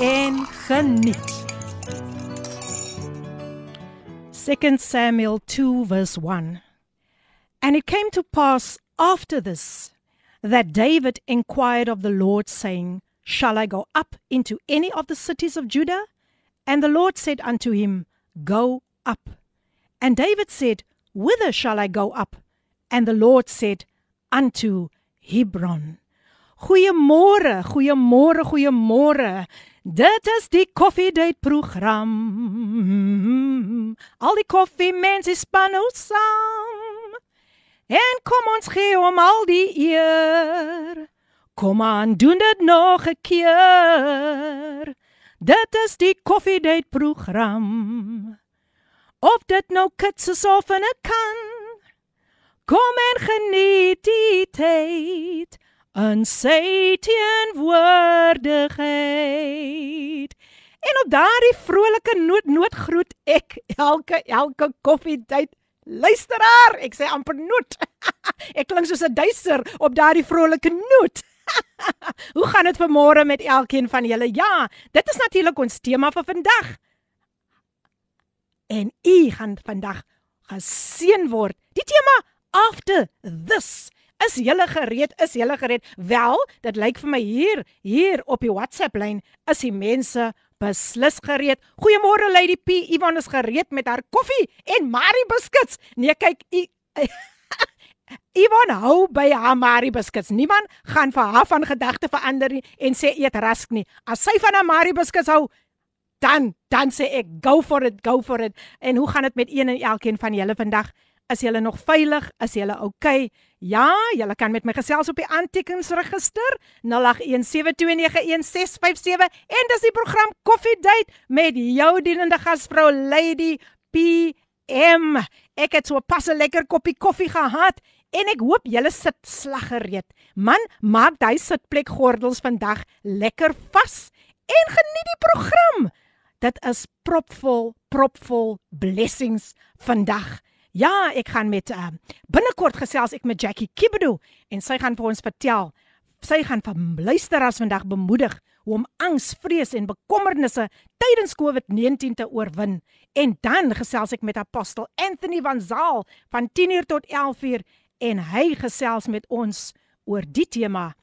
en geniet. 2 Samuel 2 verse 1 And it came to pass after this that David inquired of the Lord saying, Shall I go up into any of the cities of Judah? And the Lord said unto him, Go up. And David said, Whither shall I go up? And the Lord said, Unto Hebron. Goeiemôre, goeiemôre, goeiemôre. Dit is die koffiedייט program. Al die koffiemense span ons saam. En kom ons gee hom al die eer. Kom aan, doen dit nog 'n keer. Dit is die koffiedייט program. Of dit nou kits is of in 'n kan. Kom en geniet die tyd in sy teenwoordigheid. En op daardie vrolike noot noot groet ek elke elke koffietyd luisteraar. Ek sê amper noot. ek klink soos 'n duister op daardie vrolike noot. Hoe gaan dit vanmôre met elkeen van julle? Ja, dit is natuurlik ons tema vir vandag. En u gaan vandag geseën word. Die tema after this Is julle gereed? Is julle gereed? Wel, dit lyk vir my hier, hier op die WhatsApp lyn is die mense beslis gereed. Goeiemôre Lady P. Ivan is gereed met haar koffie en Marie biscuits. Nee, kyk, Ivan hou by haar Marie biscuits. Niemand gaan vir haar van gedagte verander en sê eet rask nie. As sy van haar Marie biscuits hou, dan dan sê ek go for it, go for it. En hoe gaan dit met een en elkeen van julle vandag? Is julle nog veilig? Is julle? Okay? Ja, julle kan met my gesels op die aantekeningsregister 0817291657 en dis die program Coffee Date met jou dienende gasvrou Lady PM. Ek het so pas 'n lekker koppie koffie gehad en ek hoop julle sit slaggereed. Man, maak daai sitplek gordels vandag lekker vas en geniet die program. Dit is propvol, propvol blessings vandag. Ja, ek gaan met uh, binnekort gesels ek met Jackie Kibedo en sy gaan vir ons vertel. Sy gaan van luisteraars vandag bemoedig hoe om angs, vrees en bekommernisse tydens COVID-19 te oorwin. En dan gesels ek met apostel Anthony van Zaal van 10:00 tot 11:00 en hy gesels met ons oor die tema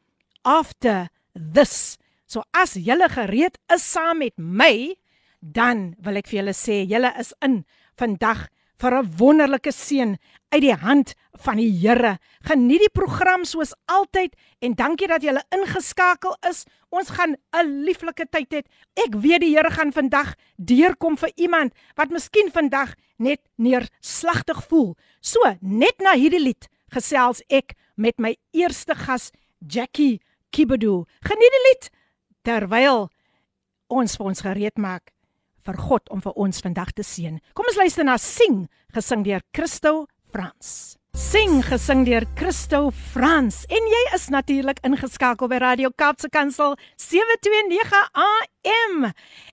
after this. So as julle gereed is saam met my, dan wil ek vir julle sê julle is in vandag vir 'n wonderlike seën uit die hand van die Here. Geniet die program soos altyd en dankie dat jy ingeskakel is. Ons gaan 'n lieflike tyd hê. Ek weet die Here gaan vandag deurkom vir iemand wat miskien vandag net neerslagtig voel. So, net na hierdie lied gesels ek met my eerste gas Jackie Kibedo. Geniet die lied terwyl ons vir ons gereed maak vir God om vir ons vandag te seën. Kom ons luister na Sing gesing deur Christo Frans. Sing gesing deur Christo Frans en jy is natuurlik ingeskakel by Radio Kaapse Kansel 729 AM.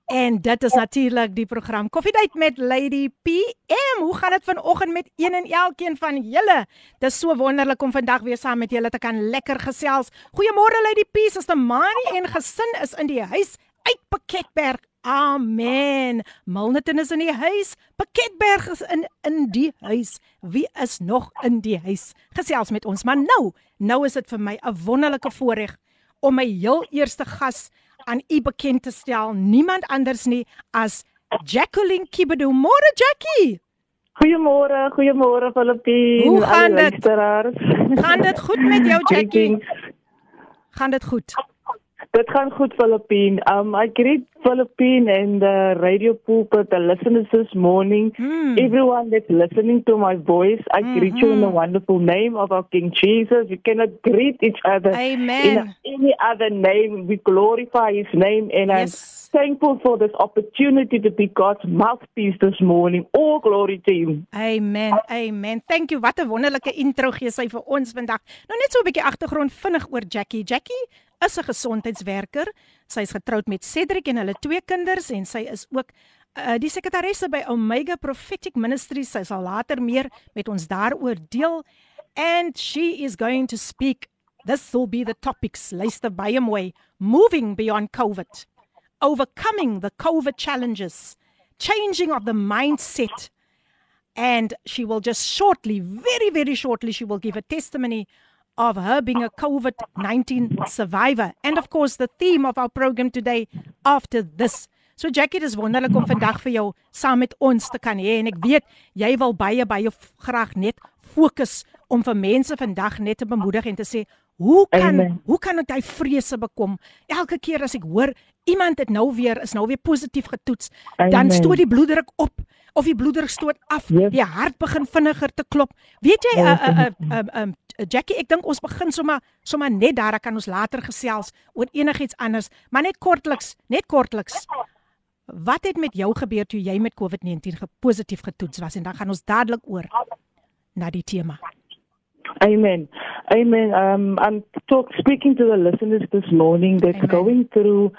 En dit is natuurlik die program Koffiedייט met Lady PM. Hoe gaan dit vanoggend met een en elkeen van julle? Dis so wonderlik om vandag weer saam met julle te kan lekker gesels. Goeiemôre Lady P, Suster Mani en gesin is in die huis uit Pakketberg Amen. Milnerton is in die huis. Pakketberg is in in die huis. Wie is nog in die huis? Gesels met ons. Maar nou, nou is dit vir my 'n wonderlike voorreg om my heel eerste gas aan u bekend te stel. Niemand anders nie as Jacqueline Kibedo. Môre Jackie. Goeiemôre, goeiemôre Filippine. Hoe gaan dit? Gaan dit goed met jou Jackie? Gaan dit goed? Dit gaan goed Filippine. Um I greet Philippine and the radio pulpit, the listeners this morning. Hmm. Everyone that's listening to my voice, I greet you in the wonderful name of our King Jesus. You cannot greet each other Amen. in any other name. We glorify his name and I'm Yes. thankful for this opportunity to be God's mouthpiece this morning. All glory to him. Amen. Amen. Thank you. Wat 'n wonderlike intro gee sy vir ons vandag. Nou net so 'n bietjie agtergrond vinnig oor Jackie. Jackie is 'n gesondheidswerker. Sy's getroud met Cedric en hulle twee kinders en sy is ook uh, die sekretaresse by Omega Prophetic Ministries. Sy sal later meer met ons daaroor deel. And she is going to speak. This will be the topics. Luister baie mooi. Moving beyond covid. Overcoming the covid challenges. Changing of the mindset. And she will just shortly, very, very shortly, she will give a testimony of her being a COVID 19 survivor. And of course, the theme of our program today after this. So Jackie, dis wonderlik om vandag vir jou saam met ons te kan hê en ek weet jy wil baie baie graag net fokus om vir mense vandag net te bemoedig en te sê hoe kan Amen. hoe kan ek daai vrese bekom? Elke keer as ek hoor iemand het nou weer is nou weer positief getoets, dan Amen. stoot die bloeddruk op of die bloeddruk stoot af, Yes. die hart begin vinniger te klop. Weet jy, uh, uh, uh, uh, Jackie, ek dink ons begin sommer sommer net daar, dan kan ons later gesels oor enigiets anders, maar net kortliks, net kortliks. Wat het met jou gebeur toe jy met COVID-19 ge positief getoets was en dan gaan ons dadelik oor na die tema. Amen. Amen. Um, I'm talk, speaking to the listeners this morning that's Amen. going through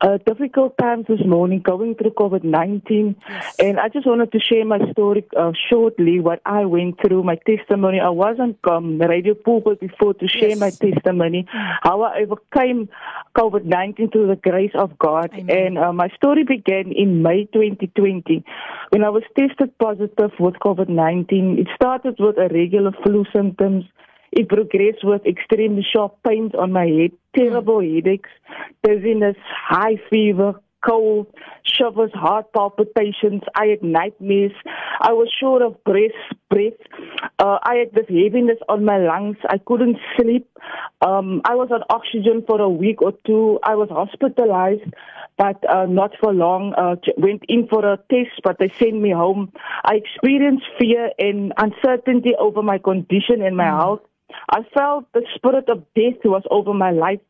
uh, difficult times this morning, going through COVID 19. Yes. And I just wanted to share my story uh, shortly, what I went through, my testimony. I wasn't um, the radio pulpit before to share Yes. my testimony, how I overcame COVID 19 through the grace of God. Amen. And uh, my story began in May 2020 when I was tested positive with COVID 19. It started with irregular flu symptoms. It progressed with extremely sharp pains on my head, terrible headaches, dizziness, high fever, cold, shivers, heart palpitations. I had nightmares. I was short of breath. breath. Uh, I had this heaviness on my lungs. I couldn't sleep. Um, I was on oxygen for a week or two. I was hospitalized, but uh, not for long. Uh, went in for a test, but they sent me home. I experienced fear and uncertainty over my condition and my health. I felt the spirit of death was over my life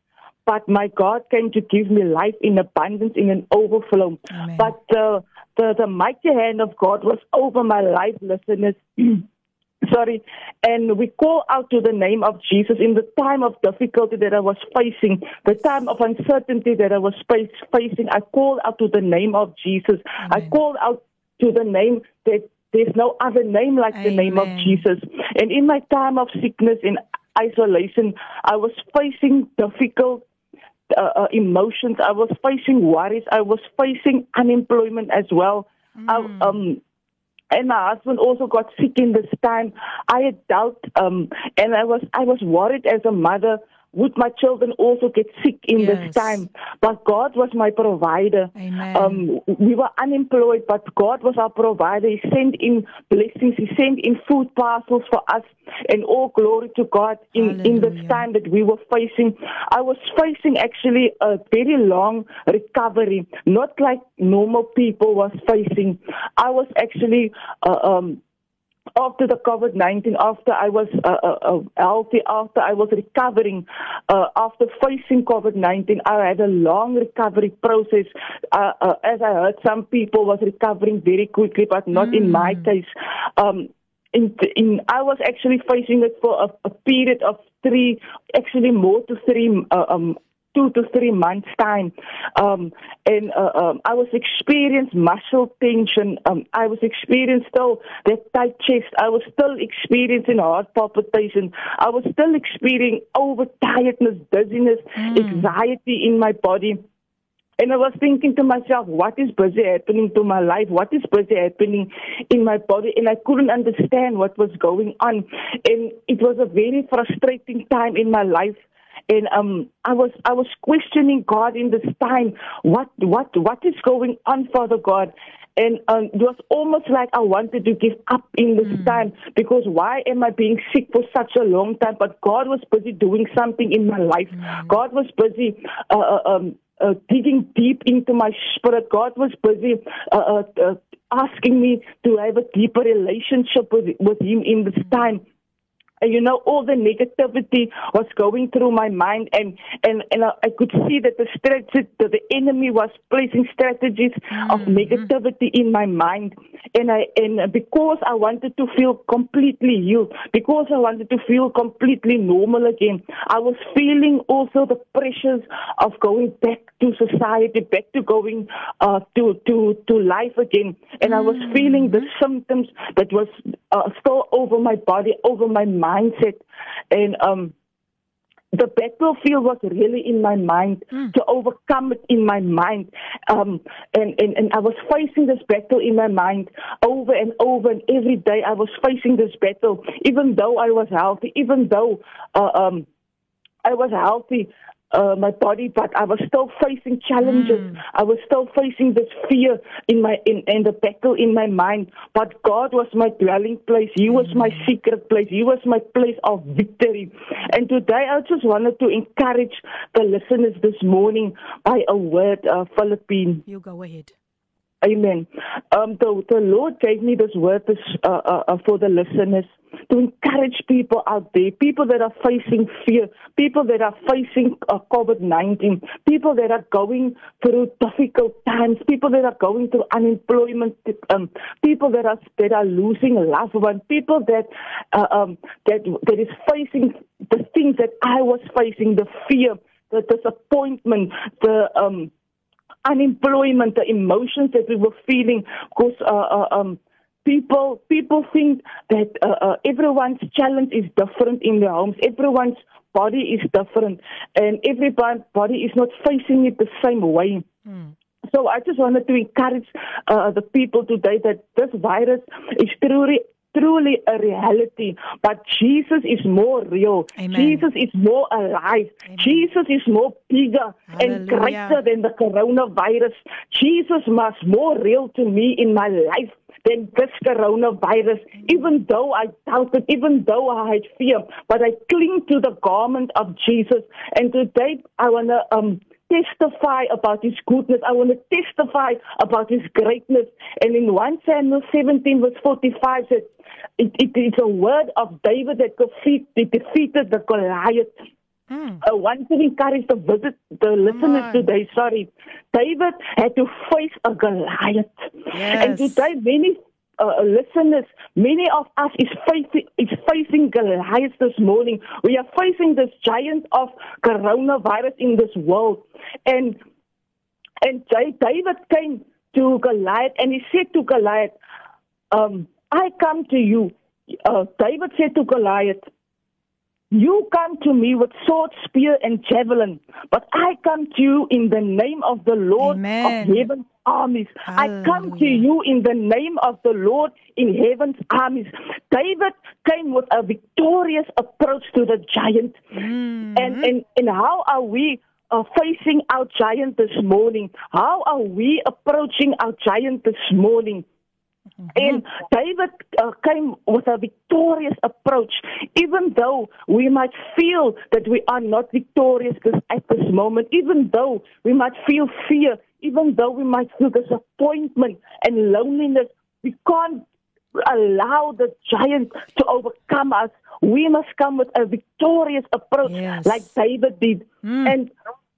but my God came to give me life in abundance, in an overflow. Amen. But uh, the the mighty hand of God was over my life, listeners. Sorry, and we call out to the name of Jesus in the time of difficulty that I was facing, the time of uncertainty that I was face, facing. I called out to the name of Jesus. I Amen. called out to the name that there's no other name like the name of Jesus. And in my time of sickness and isolation, I was facing difficult uh, uh, emotions. I was facing worries. I was facing unemployment as well. I, um, and my husband also got sick in this time. I had doubt, um, and I was I was worried as a mother. Would my children also get sick in Yes. this time? But God was my provider. Um, we were unemployed, but God was our provider. He sent in blessings. He sent in food parcels for us, and all glory to God in in this time that we were facing. I was facing actually a very long recovery, not like normal people was facing. I was actually. Uh, um, after the COVID 19, after I was uh, uh, uh, healthy, after I was recovering, uh, after facing COVID 19, I had a long recovery process. Uh, uh, as I heard, some people was recovering very quickly, but not in my case. Um, in, in, I was actually facing it for a, a period of three, actually more to three um, two to three months time um and uh, um i was experiencing muscle tension um i was experiencing still that tight chest i was still experiencing heart palpitation i was still experiencing overtiredness dizziness anxiety in my body and I was thinking to myself, what is busy happening to my life? What is busy happening in my body? And I couldn't understand what was going on. And it was a very frustrating time in my life. And um, I was I was questioning God in this time. What what what is going on, Father God? And um, it was almost like I wanted to give up in this mm. time because why am I being sick for such a long time? But God was busy doing something in my life. Mm. God was busy uh, uh um, uh, digging deep into my spirit. God was busy uh, uh, uh, asking me to have a deeper relationship with, with Him in this time. And you know, all the negativity was going through my mind, and and and I could see that the strategy, that the enemy was placing strategies mm-hmm. of negativity in my mind, and I and because I wanted to feel completely healed, because I wanted to feel completely normal again, I was feeling also the pressures of going back to society, back to going uh, to to to life again, and I was feeling the mm-hmm. symptoms that was uh, still over my body, over my mind mindset and um the battlefield was really in my mind mm. to overcome it in my mind um and, and and I was facing this battle in my mind over and over and every day I was facing this battle even though I was healthy even though uh, um I was healthy uh, my body, but I was still facing challenges. Mm. I was still facing this fear in my in, in the battle in my mind. But God was my dwelling place. He was my mm. secret place. He was my place of victory. And today, I just wanted to encourage the listeners this morning by a word, uh, Philippine. You go ahead. Amen. Um, the, the Lord gave me this word this, uh, uh, uh, for the listeners to encourage people out there, people that are facing fear, people that are facing uh, COVID 19, people that are going through difficult times, people that are going through unemployment, um, people that are, that are losing loved ones, people that, uh, um, that, that is facing the things that I was facing, the fear, the disappointment, the, um, unemployment, the emotions that we were feeling, because uh, uh, um, people people think that uh, uh, everyone's challenge is different in their homes. Everyone's body is different, and everybody's body is not facing it the same way. Mm. So I just wanted to encourage uh, the people today that this virus is truly truly a reality. But Jesus is more real. Amen. Jesus is more alive. Amen. Jesus is more bigger Hallelujah. and greater than the coronavirus. Jesus must more real to me in my life than this coronavirus. Even though I doubted, even though I had fear, but I cling to the garment of Jesus. And today I want to um, testify about his goodness. I want to testify about his greatness. And in 1 Samuel 17 verse 45 says, it, it is a word of David that defeat, defeated the Goliath. Mm. I want to encourage the visit the listeners today. Sorry, David had to face a Goliath, yes. and today many uh, listeners, many of us is facing is facing Goliath this morning. We are facing this giant of coronavirus in this world, and and David came to Goliath and he said to Goliath, um, I come to you. Uh, David said to Goliath, You come to me with sword, spear, and javelin, but I come to you in the name of the Lord Amen. of heaven's armies. Hallelujah. I come to you in the name of the Lord in heaven's armies. David came with a victorious approach to the giant. Mm-hmm. And, and, and how are we uh, facing our giant this morning? How are we approaching our giant this morning? Mm-hmm. And David uh, came with a victorious approach, even though we might feel that we are not victorious at this moment, even though we might feel fear, even though we might feel disappointment and loneliness. We can't allow the giant to overcome us. We must come with a victorious approach, yes. like David did. Mm. And,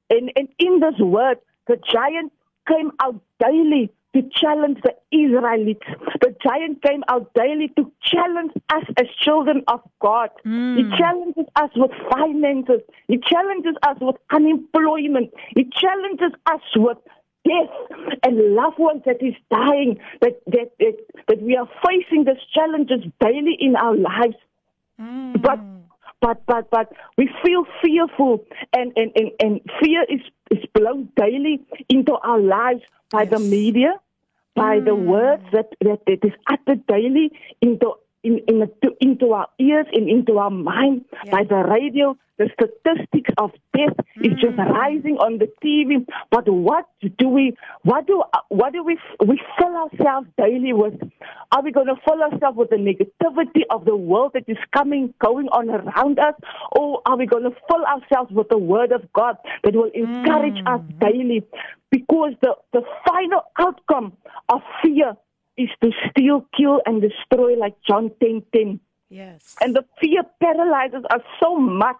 and, and in this word, the giant came out daily to challenge the Israelites. The giant came out daily to challenge us as children of God. Mm. He challenges us with finances. He challenges us with unemployment. He challenges us with death and loved ones that is dying. That that that, that we are facing these challenges daily in our lives. Mm. But but but but we feel fearful and and and, and fear is is blown daily into our lives by yes. the media, by mm. the words that, that, that is uttered daily into in, in to, into our ears and into our mind Yeah. by the radio. The statistics of death is just mm. rising on the TV. But what do we, what do, what do we, we fill ourselves daily with? Are we going to fill ourselves with the negativity of the world that is coming, going on around us? Or are we going to fill ourselves with the word of God that will encourage us mm. daily? Because the, the final outcome of fear is to steal, kill, and destroy, like John 10 10. Yes. And the fear paralyzes us so much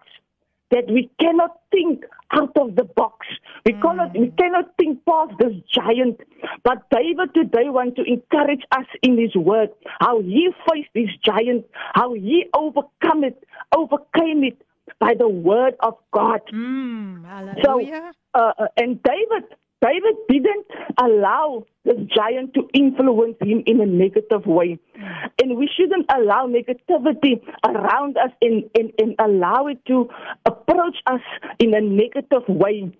that we cannot think out of the box. We cannot we cannot think past this giant. But David today wants to encourage us in his word, how he faced this giant, how he overcome it, overcame it by the word of God. Mm, So, hallelujah. uh, uh, and David, David didn't allow this giant to influence him in a negative way. And we shouldn't allow negativity around us and, and, and allow it to approach us in a negative way.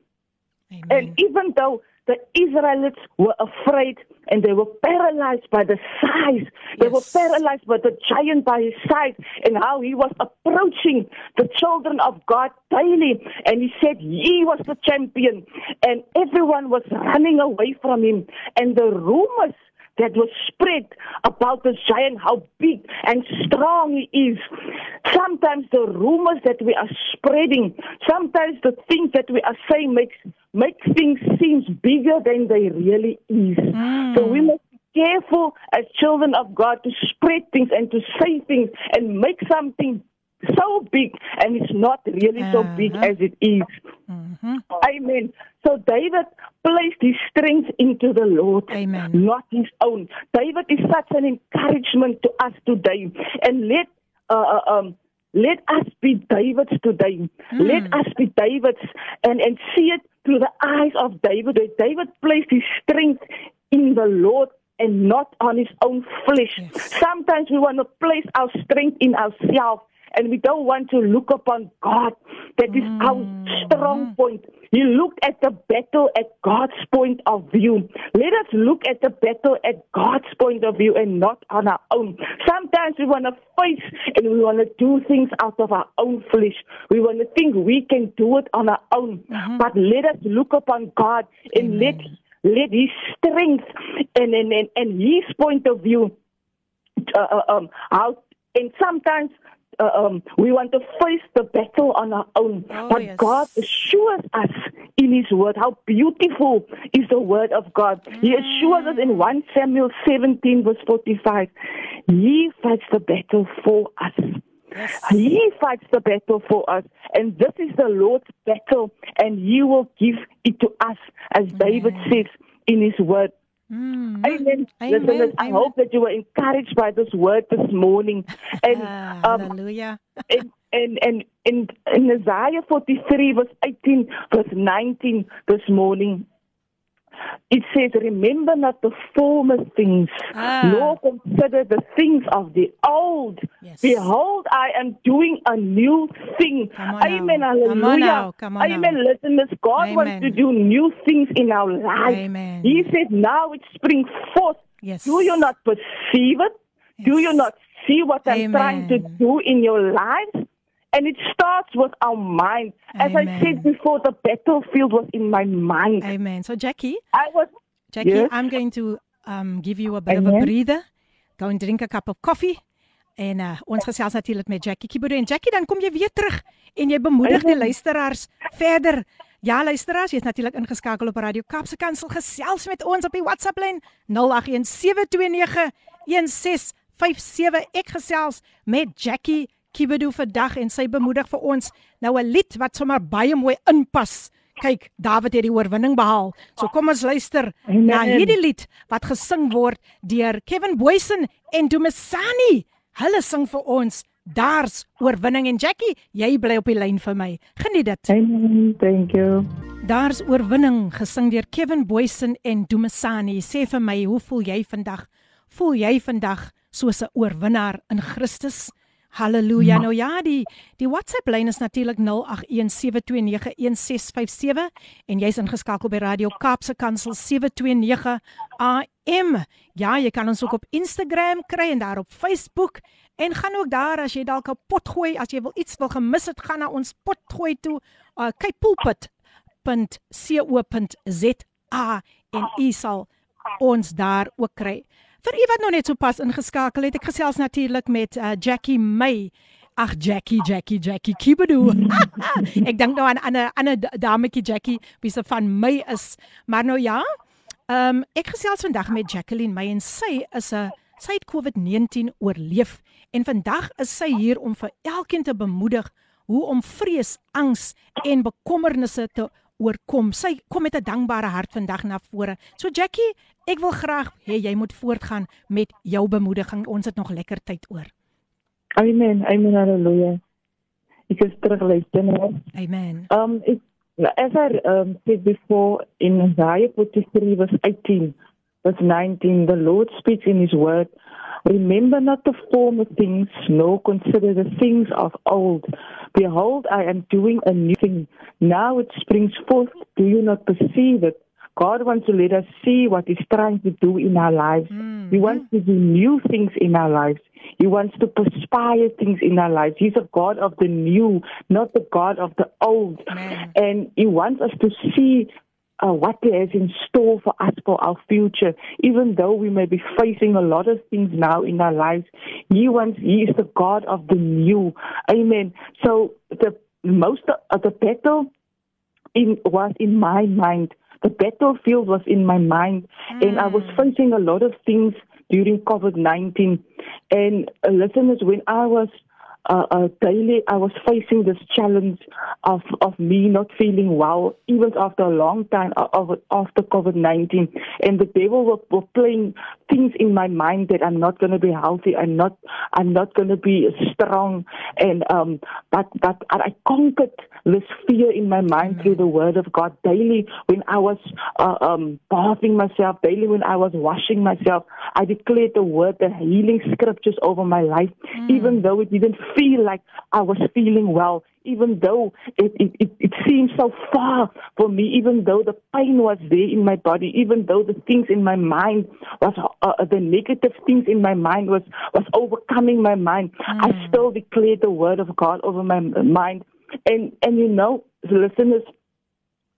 Amen. And even though the Israelites were afraid and they were paralyzed by the size, they were paralyzed by the giant by his side and how he was approaching the children of God daily. And he said he was the champion and everyone was running away from him. And the rumors that was spread about this giant, how big and strong he is. Sometimes the rumors that we are spreading, sometimes the things that we are saying makes make things seem bigger than they really is. Mm. So we must be careful as children of God to spread things and to say things and make something so big and it's not really so big Uh-huh. as it is. Amen. So David placed his strength into the Lord, Amen. not his own. David is such an encouragement to us today, and let uh, uh, um. Let us be Davids today. Let us be Davids and, and see it through the eyes of David. That David placed his strength in the Lord and not on his own flesh. Yes. Sometimes we want to place our strength in ourselves and we don't want to look upon God. That is our strong point. You look at the battle at God's point of view. Let us look at the battle at God's point of view and not on our own. Sometimes we want to fight and we want to do things out of our own flesh. We want to think we can do it on our own. But let us look upon God and let let His strength and and, and, and His point of view uh, uh, um, how, and sometimes uh, um, we want to face the battle on our own. Oh, but yes. God assures us in His Word how beautiful is the Word of God. He assures us in 1 Samuel 17, verse 45, He fights the battle for us. Yes. He fights the battle for us, and this is the Lord's battle, and He will give it to us, as David says in His Word. Mm. Amen. Amen. I Amen. hope that you were encouraged by this word this morning. And Ah, um, hallelujah. and and and in, in Isaiah 43 verse 18 verse 19 this morning it says remember not the former things Ah. nor consider the things of the old Yes. behold I am doing a new thing amen now. Hallelujah. Come on amen now. listeners God wants to do new things in our lives Amen. he said now it springs forth Yes. do you not perceive it? Do you not see what I'm trying to do in your lives? And it starts with our mind. As I Amen. said before, the battlefield was in my mind. Amen. So Jackie, I was Jackie, Yes. I'm going to um give you a bit of a Amen. breather. Go and drink a cup of coffee. En uh, ons gesels natuurlik met Jackie Kibodo en Jackie dan kom jy weer terug en jy bemoedig die Amen. luisteraars verder. Ja luisteraars, jy's natuurlik ingeskakel op Radio Kaapse Kansel gesels met ons op die WhatsApp lyn 0817291657. Ek gesels met Jackie Kibodo vandag en sy bemoedig vir ons nou 'n lied wat sommer baie mooi inpas. Kyk, David het die oorwinning behaal. So kom ons luister Amen. na hierdie lied wat gesing word deur Kevin Boysen en Dumisani. Hulle sing vir ons Daar's oorwinning en Jackie, jy bly op die lyn vir my. Geniet dit. Amen. Thank you. Daar's oorwinning gesing deur Kevin Boysen en Dumisani. Sê vir my, hoe voel jy vandag? Voel jy vandag soos 'n oorwinnaar in Christus? Halleluja. Nou ja, die die WhatsApp lyn is natuurlik 0817291657 en jy's ingeskakel by Radio Kaapse Kansel 729 AM. Ja, jy kan ons ook op Instagram kry en daar op Facebook en gaan ook daar as jy dalk 'n pot gooi, as jy wil iets wil gemis het, gaan na ons pot gooi toe. Uh, kyk pulpit.co.za en u sal ons daar ook kry. Vir u wat nou net so pas ingeskakel het, ek gesels natuurlik met uh, Jackie May. Ag Jackie, Jackie, Jackie Kibedu. ek dink nou aan 'n ander ander dametjie Jackie wie se van my is. Maar nou ja, ehm um, ek gesels vandag met Jacqueline May en sy is 'n sy het COVID-19 oorleef en vandag is sy hier om vir elkeen te bemoedig hoe om vrees, angs en bekommernisse te oorkom. Sy kom met 'n dankbare hart vandag na vore. So Jackie, ek wil graag hê jy moet voortgaan met jou bemoediging. Ons het nog lekker tyd oor. Amen. Amen. Hallelujah. Ek is terug luister. Amen. Um ek as I um said before in Isaiah 43 verse 18 verse 19 the Lord speaks in his word Remember not the former things, nor consider the things of old. Behold, I am doing a new thing. Now it springs forth. Do you not perceive it? God wants to let us see what He's trying to do in our lives. Mm-hmm. He wants to do new things in our lives. He wants to perspire things in our lives. He's a God of the new, not the God of the old. Man. And He wants us to see uh, what He has in store for us for our future. Even though we may be facing a lot of things now in our lives, He wants, He is the God of the new. Amen. So the most of the battle in, was in my mind. The battlefield was in my mind, mm. and I was hmm. facing a lot of things during COVID 19. And uh, listeners, when I was uh, uh, daily I was facing this challenge of of me not feeling well, even after a long time of, after COVID nineteen, and the devil were, were playing things in my mind that I'm not going to be healthy, I'm not I'm not going to be strong, and um, but but I conquered this fear in my mind mm-hmm. through the Word of God daily. When I was uh, um, bathing myself daily, when I was washing myself, I declared the Word, the healing scriptures over my life, mm. even though it didn't feel like I was feeling well, even though it, it, it, it seemed so far for me, even though the pain was there in my body, even though the things in my mind was, uh, uh the negative things in my mind was, was overcoming my mind, mm. I still declared the word of God over my mind. And, and you know, listeners,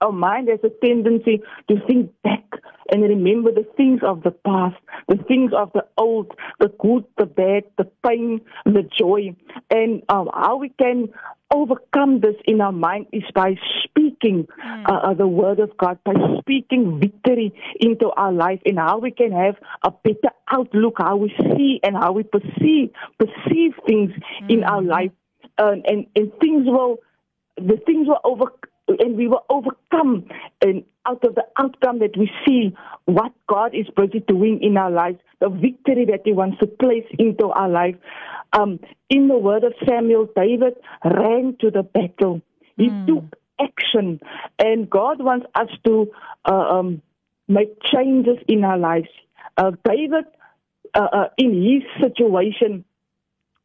our mind has a tendency to think back and remember the things of the past, the things of the old, the good, the bad, the pain, the joy, and um, how we can overcome this in our mind is by speaking mm. uh, the word of God, by speaking victory into our life, and how we can have a better outlook, how we see and how we perceive perceive things mm. in our life, uh, and and things will the things will over and we were overcome and out of the outcome that we see what God is busy doing in our lives, the victory that He wants to place into our life. Um, in the word of Samuel, David ran to the battle. He mm. took action, and God wants us to uh, um, make changes in our lives. Uh, David, uh, uh in his situation,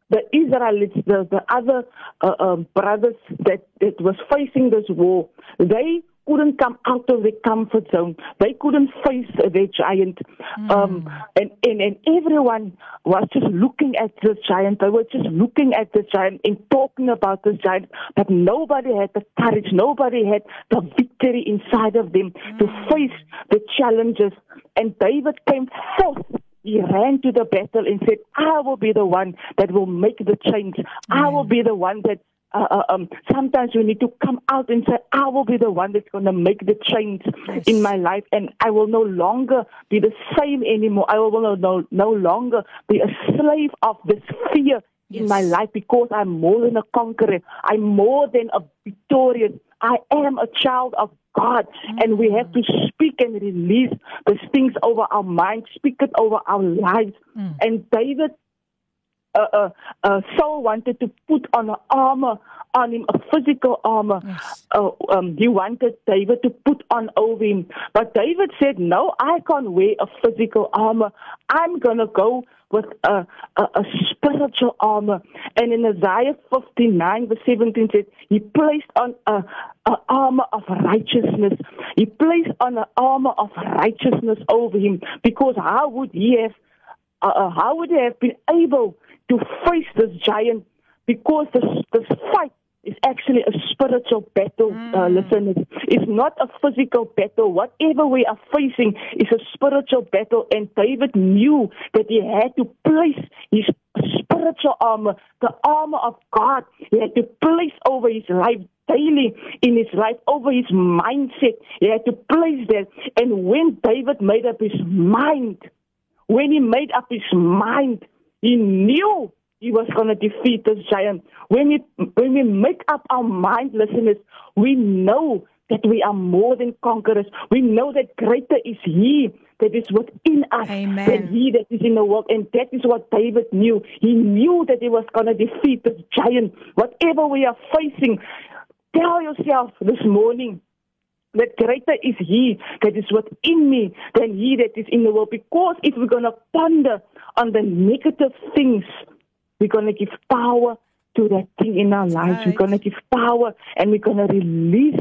the Israelites, the, the other uh, um, brothers that, that was facing this war, they couldn't come out of their comfort zone. They couldn't face their giant. Mm. Um, and, and, and everyone was just looking at the giant. They were just looking at the giant and talking about the giant. But nobody had the courage. Nobody had the victory inside of them mm. to hmm. face the challenges. And David came forth he ran to the battle and said, I will be the one that will make the change. I will be the one that uh, uh, um, sometimes we need to come out and say, I will be the one that's going to make the change yes. in my life, and I will no longer be the same anymore. I will no, no longer be a slave of this fear yes. in my life because I'm more than a conqueror. I'm more than a victorious. I am a child of God. Mm. And we have to speak and release these things over our mind, speak it over our lives. Mm. And David, uh, uh, uh, Saul wanted to put on an armor on him, a physical armor. Yes. Uh, um, he wanted David to put on over him. But David said, No, I can't wear a physical armor. I'm going to go with a, a, a spiritual armor. And in Isaiah 59, verse 17 says, He placed on a, a armor of righteousness. He placed on an armor of righteousness over him because how would he have uh, uh, how would he have been able to face this giant? Because this, this fight is actually a spiritual battle, mm. uh, listeners. It's not a physical battle. Whatever we are facing is a spiritual battle, and David knew that he had to place his spiritual armor, the armor of God, he had to place over his life daily in his life, over his mindset. He had to place that. And when David made up his mind, when he made up his mind, he knew he was going to defeat this giant. When we, when we make up our mind, listeners, we know that we are more than conquerors. We know that greater is He that is within us Amen. than He that is in the world. And that is what David knew. He knew that he was going to defeat this giant. Whatever we are facing, tell yourself this morning that greater is He that is within me than He that is in the world. Because if we're going to ponder on the negative things, we're going to give power to that thing in our lives. Right. We're going to give power and we're going to release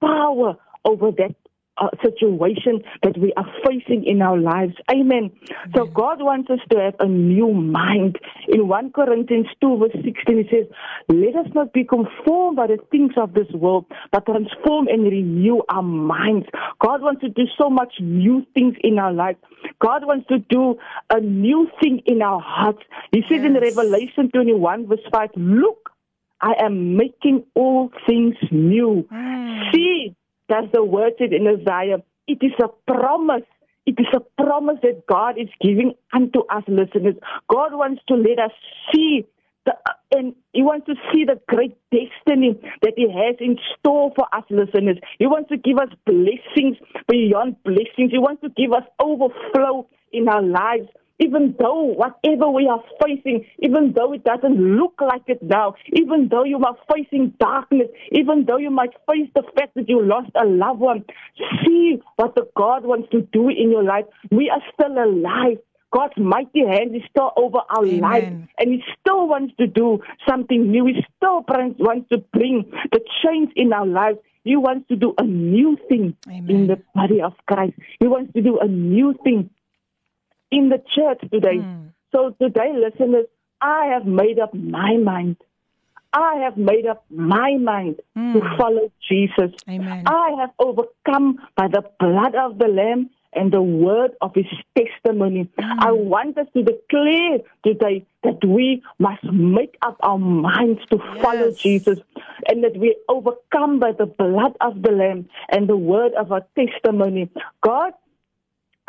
power over that uh, situation that we are facing in our lives. Amen. So God wants us to have a new mind. In 1 Corinthians 2 verse 16 it says, let us not be conformed by the things of this world, but transform and renew our minds. God wants to do so much new things in our lives. God wants to do a new thing in our hearts. He says in Revelation 21 verse 5, look, I am making all things new. Mm. See, that's the word said in Isaiah. It is a promise. It is a promise that God is giving unto us listeners. God wants to let us see the, and He wants to see the great destiny that He has in store for us listeners. He wants to give us blessings beyond blessings. He wants to give us overflow in our lives. Even though whatever we are facing, even though it doesn't look like it now, even though you are facing darkness, even though you might face the fact that you lost a loved one, see what the God wants to do in your life. We are still alive. God's mighty hand is still over our Amen. life, and He still wants to do something new. He still wants to bring the change in our lives. He wants to do a new thing Amen. in the body of Christ. He wants to do a new thing in the church today. Mm. So today, listeners, I have made up my mind. I have made up my mind to Mm. follow Jesus. Amen. I have overcome by the blood of the Lamb and the word of his testimony. I want us to declare today that we must make up our minds to follow Jesus and that we overcome by the blood of the Lamb and the word of our testimony. God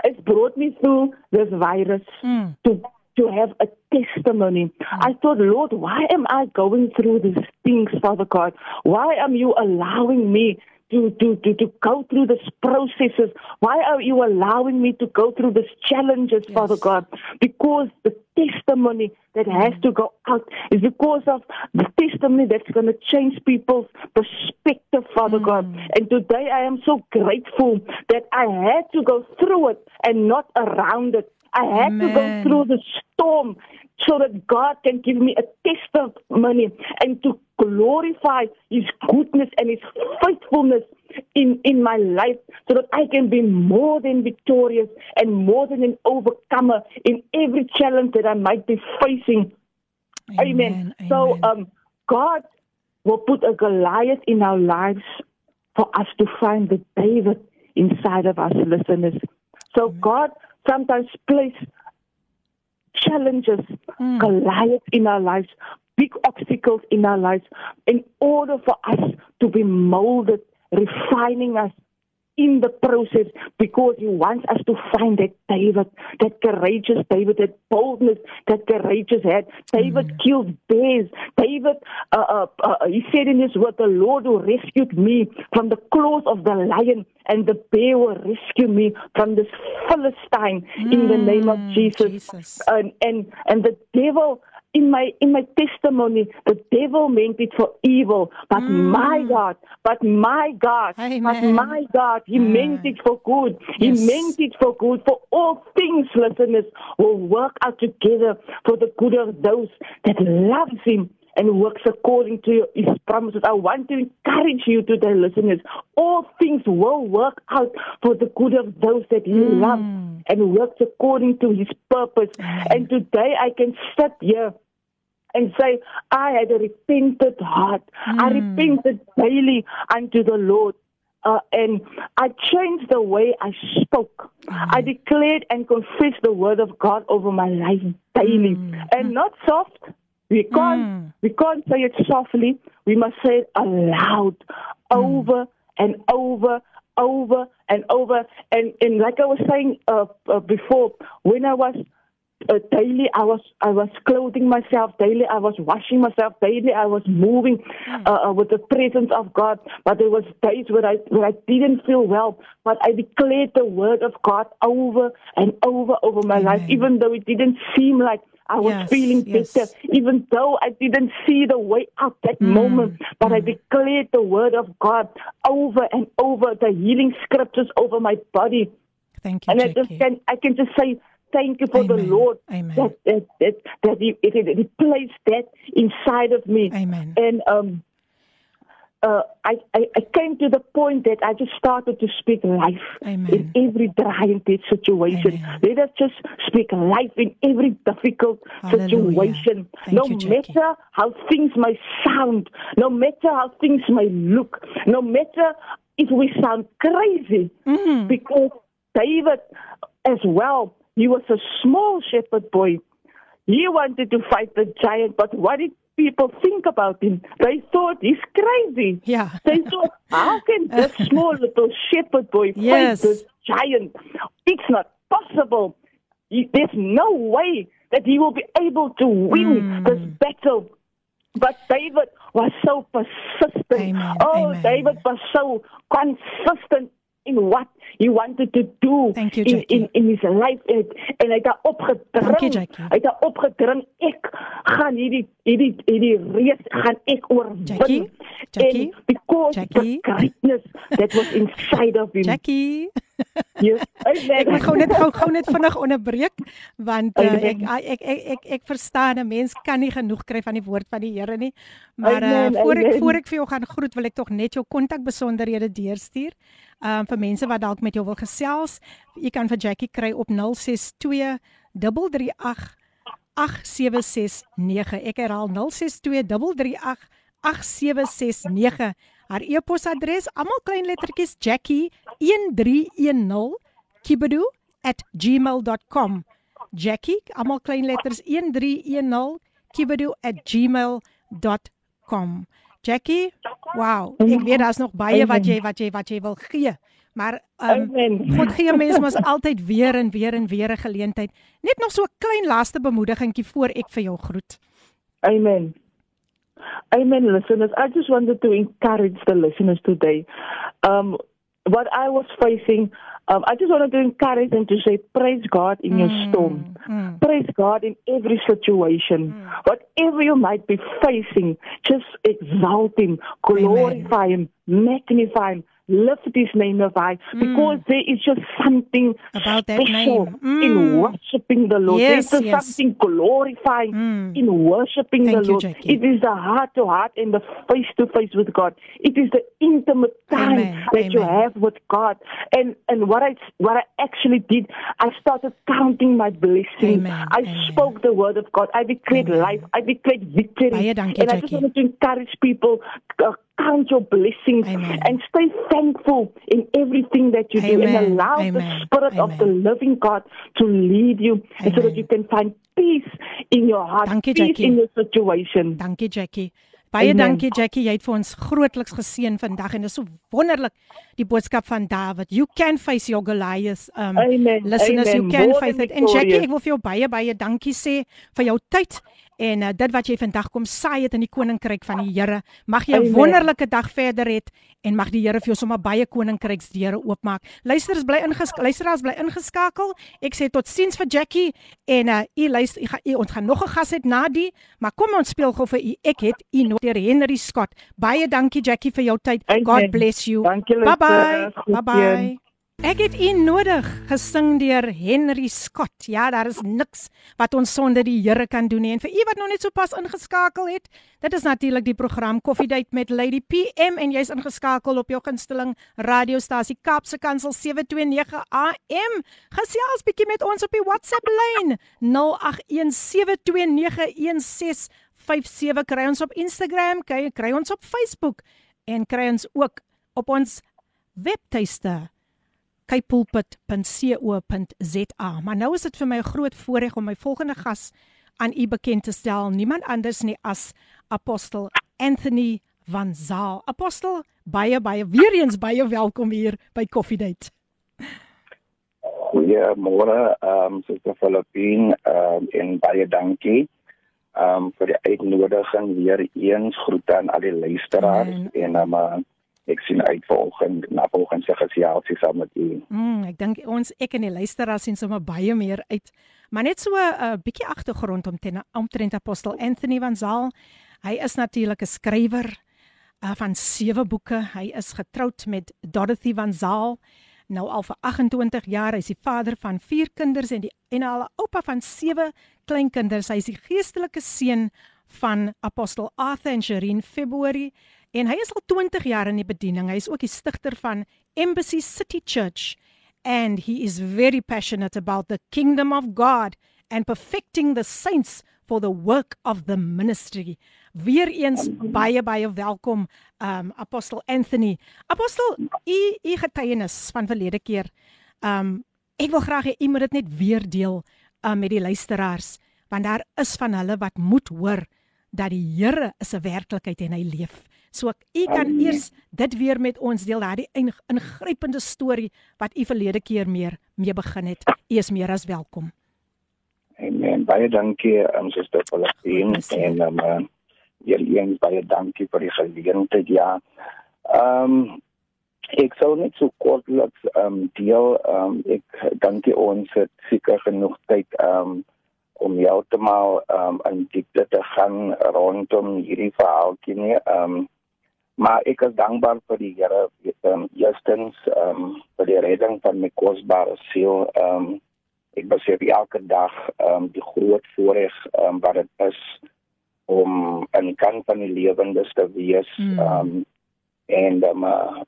has brought me through this virus Mm. to to have a testimony. I thought, Lord, why am I going through these things, Father God? Why am you allowing me to, to, to, to go through these processes? Why are you allowing me to go through these challenges, Yes. Father God? Because the testimony that has mm. to go out is because of the testimony that's going to change people's perspective, Father God. Mm. And today I am so grateful that I had to go through it and not around it. I had to go through the storm so that God can give me a testimony and to glorify His goodness and His faithfulness in, in my life so that I can be more than victorious and more than an overcomer in every challenge that I might be facing. Amen. So, um, God will put a Goliath in our lives for us to find the David inside of us, listeners. So, God sometimes place challenges, Mm. Goliath in our lives, big obstacles in our lives, in order for us to be molded, refining us in the process because he wants us to find that David, that courageous David, that boldness that courageous had. David killed bears. David, uh, uh, uh, he said in his word, the Lord who rescued me from the claws of the lion and the bear will rescue me from this Philistine in the name of Mm, Jesus. Jesus. And, and, and the devil, in my in my testimony, the devil meant it for evil, but my God, but my God, but my God, He Mm. meant it for good. He Yes. meant it for good. For all things, listeners, will work out together for the good of those that loves Him and works according to his promises. I want to encourage you today, listeners. All things will work out for the good of those that he Mm. loves and works according to his purpose. And today I can sit here and say, I had a repentant heart. I repented daily unto the Lord. Uh, and I changed the way I spoke. I declared and confessed the word of God over my life daily, and not soft. We can't we can't say it softly. We must say it aloud, over and over, over and over. And and like I was saying uh, uh, before, when I was uh, daily I was I was clothing myself daily I was washing myself daily I was moving uh, uh, with the presence of God. But there was days where I where I didn't feel well but I declared the word of God over and over over my life even though it didn't seem like I was Yes, feeling yes. better even though I didn't see the way out that moment. But I declared the word of God over and over the healing scriptures over my body. Thank you, and I just can I can just say thank you for the Lord Amen. that that that, that he, he, he placed that inside of me. Amen. And um uh, I, I, I came to the point that I just started to speak life Amen. in every dry and dead situation. Amen. Let us just speak life in every difficult Hallelujah. situation. Thank no you, matter how things may sound, no matter how things may look, no matter if we sound crazy, Mm. because David as well, he was a small shepherd boy. He wanted to fight the giant, but what did people think about him? They thought he's crazy. Yeah. They thought, how can this small little shepherd boy Yes. fight this giant? It's not possible. He- There's no way that he will be able to win Mm. this battle. But David was so persistent. Amen, Oh, amen. David was so consistent in what he wanted to do Thank you, in, Jackie. in, in his life. En, en hy het daar opgedring. Hy het daar opgedring. Ek gaan hierdie hierdie hierdie reus gaan ek oorwin. Jackie, Jackie, and because Jackie. the greatness that was inside of him. Jackie. Yes. Ek moet gou net gou gou net vinnig onderbreek want uh, ek, Amen. ek ek ek ek verstaan 'n mens kan nie genoeg kry van die woord van die Here nie. Maar uh, voor ek voor ek vir jou gaan groet, wil ek tog net jou kontakbesonderhede deurstuur. Um vir mense wat dalk met jou wil gesels, jy kan vir Jackie kry op 062 338 8769. Ek herhaal 062 338 8769. Haar e-posadres almal klein lettertjies Jackie 1310 kibedu@gmail.com. Jackie almal klein letters 1310 kibedu@gmail.com. Jackie, wow, ek weet daar's nog baie wat jy wat jy wat jy wil gee. Maar um. God gee mense mos altyd weer en weer en weer 'n geleentheid. Net nog so 'n klein laaste bemoedigingkie voor ek vir jou groet. Amen. Amen, listeners. I just wanted to encourage the listeners today. Um, what I was facing, um, I just wanted to encourage them to say, Praise God in your storm. Mm. Praise God in every situation. Whatever you might be facing, just exalt Him, glorify Him, magnify Him. Lift his name up high because there is just something About that special name. Mm. in worshiping the Lord. Yes, There's yes. something glorifying Mm. in worshiping Thank the you, Lord. Jackie. It is the heart to heart and the face to face with God. It is the intimate time Amen, that you have with God. And and what I what I actually did, I started counting my blessings. Amen, I amen. spoke the word of God. I declared Amen. life. I declared victory. Dankie, and I just wanted to encourage people. Uh, Count your blessings Amen. and stay thankful in everything that you do, and Amen, allow the amen, Spirit of the amen. living God to lead you, and so Amen. that you can find peace in your heart, Dankie, peace Jackie. in your situation. Dankie Jackie. Baie Amen. dankie Jackie, jy het vir ons grootliks geseën vandag en dit is so wonderlik die boodskap van Dawid. You can face your Goliath. Um Amen, listeners, you amen. can More face it. En Jackie, ek wil vir jou baie baie dankie sê vir jou tyd en uh, dit wat jy vandag kom saai het in die koninkryk van die Here. Mag jy 'n wonderlike dag verder hê en mag die Here vir jou sommer baie koninkryksdeure oopmaak. Luisteraars bly ingeskakel. Luisteraars bly ingeskakel. Ek sê totsiens vir Jackie en uh, u luister, u u ons gaan nog 'n gas hê na die, maar kom ons speel gou vir u. Ek het u nog deur Henry Scott. Baie dankie Jackie vir jou tyd. Amen. God bless you. Dankie, Bye bye. Bye bye. Ek het u nodig gesing deur Henry Scott. Ja, daar is niks wat ons sonder die Here kan doen nie. En vir u wat nog net so pas ingeskakel het, dit is natuurlik die program Coffee Date met Lady PM en jy's ingeskakel op jou gunsteling radiostasie Kaapse Kansel 729 AM. Gesels bietjie met ons op die WhatsApp lyn 0817291657 kry ons op Instagram, kry, kry ons op Facebook en kry ons ook op ons webtuiste kypulpit.co.za. Maar nou is dit vir my 'n groot voorreg om my volgende gas aan u bekend te stel, niemand anders nie as apostel Anthony van Zaal. Apostel, baie baie weer eens baie welkom hier by Coffee Date. Goeiemôre, ehm um, Suster Filippine, ehm um, en baie dankie ehm um, vir die uitnodiging weer eens groete aan al die luisteraars en ehm um, ek sien uit volgens na volgens se gesels saam met u. Mm, ek dink ons ek en die luisteraars sien sommer baie meer uit. Maar net so 'n uh, bietjie agtergrond om ten omtrent apostel Anthony van Zaal. Hy is natuurlik 'n skrywer uh, van sewe boeke. Hy is getroud met Dorothy van Zaal nou al vir 28 jaar. Hy is die vader van vier kinders en die en al 'n oupa van sewe kleinkinders. Hy is die geestelike seun van apostel Arthur en Sherin February En hy is al 20 jaar in die bediening. Hy is ook die stigter van Embassy City Church and he is very passionate about the kingdom of God and perfecting the saints for the work of the ministry. Weereens baie baie welkom um Apostel Anthony. Apostel, u u getuienis van verlede keer. Um ek wil graag hê u moet dit net weer deel um, met die luisteraars want daar is van hulle wat moet hoor dat die Here is 'n werklikheid en hy leef. So u kan Amen. eers dit weer met ons deel, daardie ingrypende storie wat u verlede keer meer mee begin het. U is meer as welkom. Amen. Baie dankie aan um, Suster Pauline en um, uh, Julian, baie dankie vir die geleentheid. Ja. Ehm um, ek sou net so kortliks ehm um, deel ehm um, ek dankie ons het seker genoeg tyd ehm um, om jou te maar ehm um, in diepte te gaan rondom hierdie verhaaltjie nie. Ehm um, maar ek is dankbaar vir die Here um, eerstens um, vir die redding van my kosbare siel um, ek besef elke dag um, die groot voorreg um, wat dit is om in kan van die lewendes te wees mm. um, en um, uh,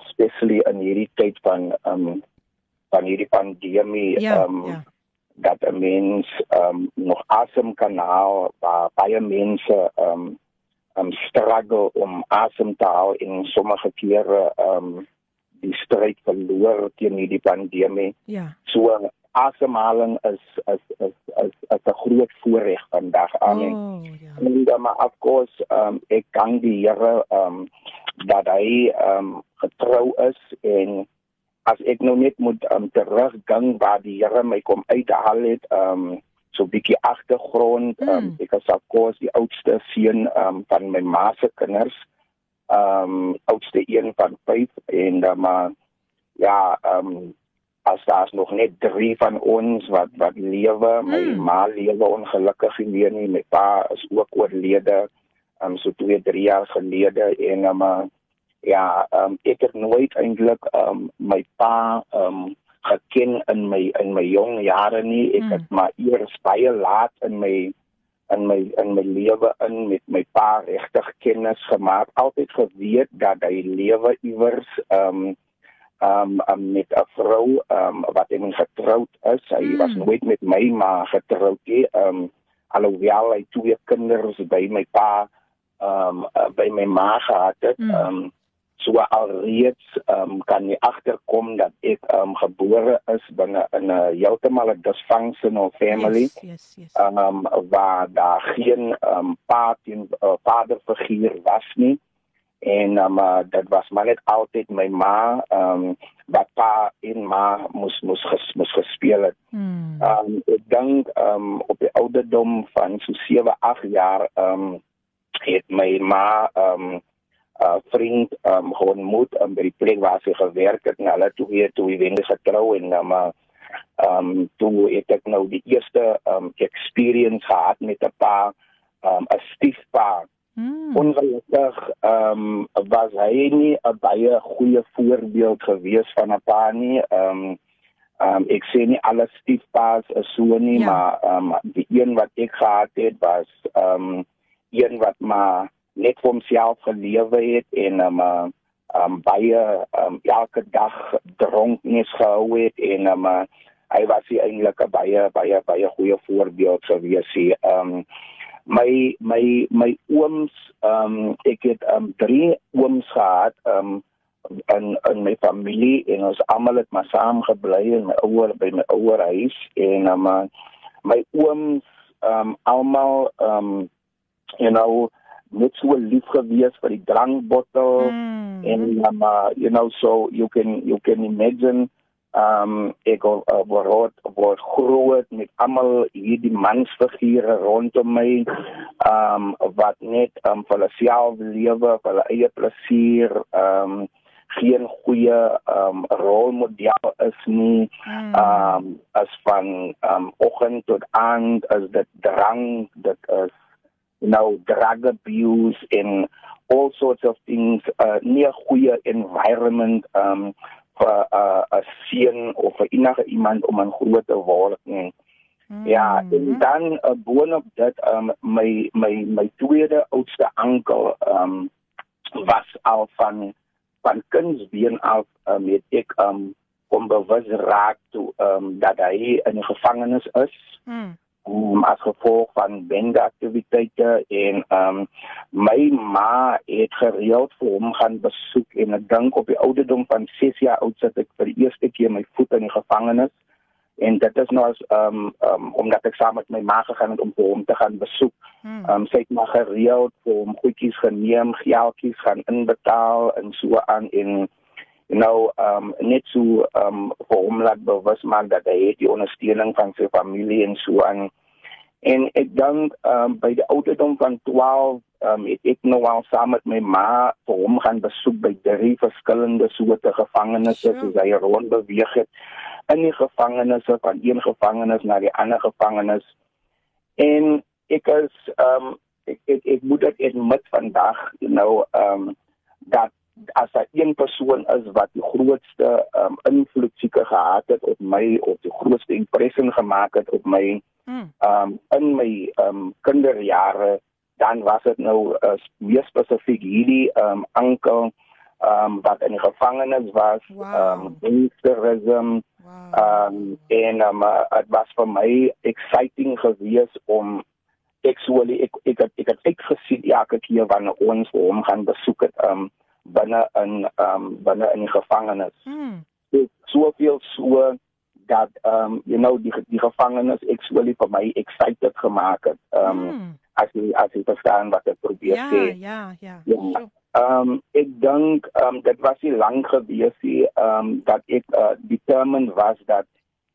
especially in hierdie tyd van um, van hierdie pandemie ja, um, ja. dat 'n mens um, nog asem kan haal waar baie mense um, um struggle om asem te haal in sommige kere um die stryd verloor teen hierdie pandemie. Ja. So asemhaling is is is is, is 'n groot voorreg vandag aan. Oh, ja. En dan maar of course um ek dank die Here um dat hy um getrou is en as ek nou net moet um teruggang waar die Here my kom uithaal het um so 'n bietjie agtergrond. Mm. Um, ek is alkos die oudste seun um, van my ma se kinders. Ehm um, oudste een van 5 en dan maar ja, ehm um, as daar's nog net 3 van ons wat wat lewe. My mm. ma lewe ongelukkig nie nie. My pa is ook oorlede. Ehm um, so 2, 3 jaar gelede en dan maar ja, ehm um, ek het nooit eintlik ehm um, my pa ehm um, geken in my in my jong jare nie. Ek hmm. het maar eers baie laat in my in my in my lewe in met my pa regtig kennis gemaak. Altyd geweet dat hy lewe iewers ehm um, ehm um, met 'n vrou um, wat hom getroud is. Hy hmm. was nooit met my ma getroud nie. Um, alhoewel hy twee kinders by my pa um, uh, by my ma gehad het. Ehm um, so alreeds um, kan jy agterkom dat ek um, gebore is binne in 'n heeltemal 'n dysfunctional family. Yes, yes, yes. Um waar daar geen um, pa en uh, vaderfiguur was nie. En um, uh, dit was maar net altyd my ma um wat pa en ma moes moes ges, moes gespeel het. Hmm. Um ek dink um op die ouderdom van so 7, 8 jaar um het my ma um uh, vriend um, gewoon moet um, by die plek waar sy gewerk het en hulle toe weer toe wendig getrou en um, uh, um, toe het ek nou die eerste um, experience gehad met 'n pa, um, 'n stiefpa Hmm. Ongelukkig um, was hy nie 'n baie goeie voorbeeld gewees van 'n pa nie. Um, Um ek sê nie alle stiefpaas is so nie, ja. maar um die een wat ek gehad het was um een wat maar net vir homself gelewe het en um um baie um elke dag dronknes gehou het en um hy was eintlik 'n baie baie baie goeie voorbeeld sou wees hier. Um my my my ooms um ek het um drie ooms gehad um in in my familie en ons almal het maar saam gebly in my ouer by my ouer huis en um, my ooms um almal um you know net so lief gewees vir die drankbottel mm. en um, uh, you know so you can you can imagine um ek uh, word word groot met almal hierdie mansfigure rondom my um wat net um vir hulle self lewe vir hulle eie plesier um geen goeie um, rolmodel is nie. Ehm um, as van um, oggend tot aand as dit drang, dit is you know drug abuse in all sorts of things uh nie 'n goeie environment um, vir 'n uh, 'n seun of vir enige iemand om 'n groot te word nie. Mm. Ja, en dan 'n uh, boonop dit um my my my tweede oudste oom um was al van van kindsbeen af um, het ek um om bewus raak toe um dat hy in die gevangenis is. Mm. Um, as gevolg van bende aktiwiteite en um my ma het gereeld vir hom gaan besoek en ek dink op die ouderdom van 6 jaar oud sit ek vir die eerste keer my voet in die gevangenis en dit is nou as um, um, omdat ek saam met my ma gegaan het om hom te gaan besoek. Hmm. Um, sy het maar gereeld vir hom goedjies geneem, geldjies gaan inbetaal en so aan en ehm um, net so um, vir hom laat bewus maak dat hy het die ondersteuning van sy familie en so aan. En ek dink um, by die ouderdom van 12 ehm um, het ek nou al saam met my ma vir hom gaan besoek by drie verskillende soorte gevangenisse sure. soos hy rond beweeg het in die gevangenisse van een gevangenis na die ander gevangenis. En ek is um, ek, ek ek moet dit in met vandag, ehm um, dat as daar een persoon is wat die grootste um, invloed seker gehad het op my of die grootste impressie gemaak het op my ehm um, in my um, kinderjare dan was dit nou uh, meer spesifiek hierdie um, ehm um, wat in die gevangenis was ehm wow. um, gangsterisme Ehm um, en um, uh, dit was vir my exciting gewees om actually ek ek ek, ek het ek gesien elke keer wanneer ons hom gaan besoek het um binne in um binne in die gevangenis. Mm. So veel so dat um you know die die gevangenis actually vir my excited gemaak het. Um mm. as jy as jy verstaan wat ek probeer ja, sê. Ja, ja, ja. Ehm um, ek dink ehm um, dit was nie lank gewees nie ehm um, dat ek uh, determined was dat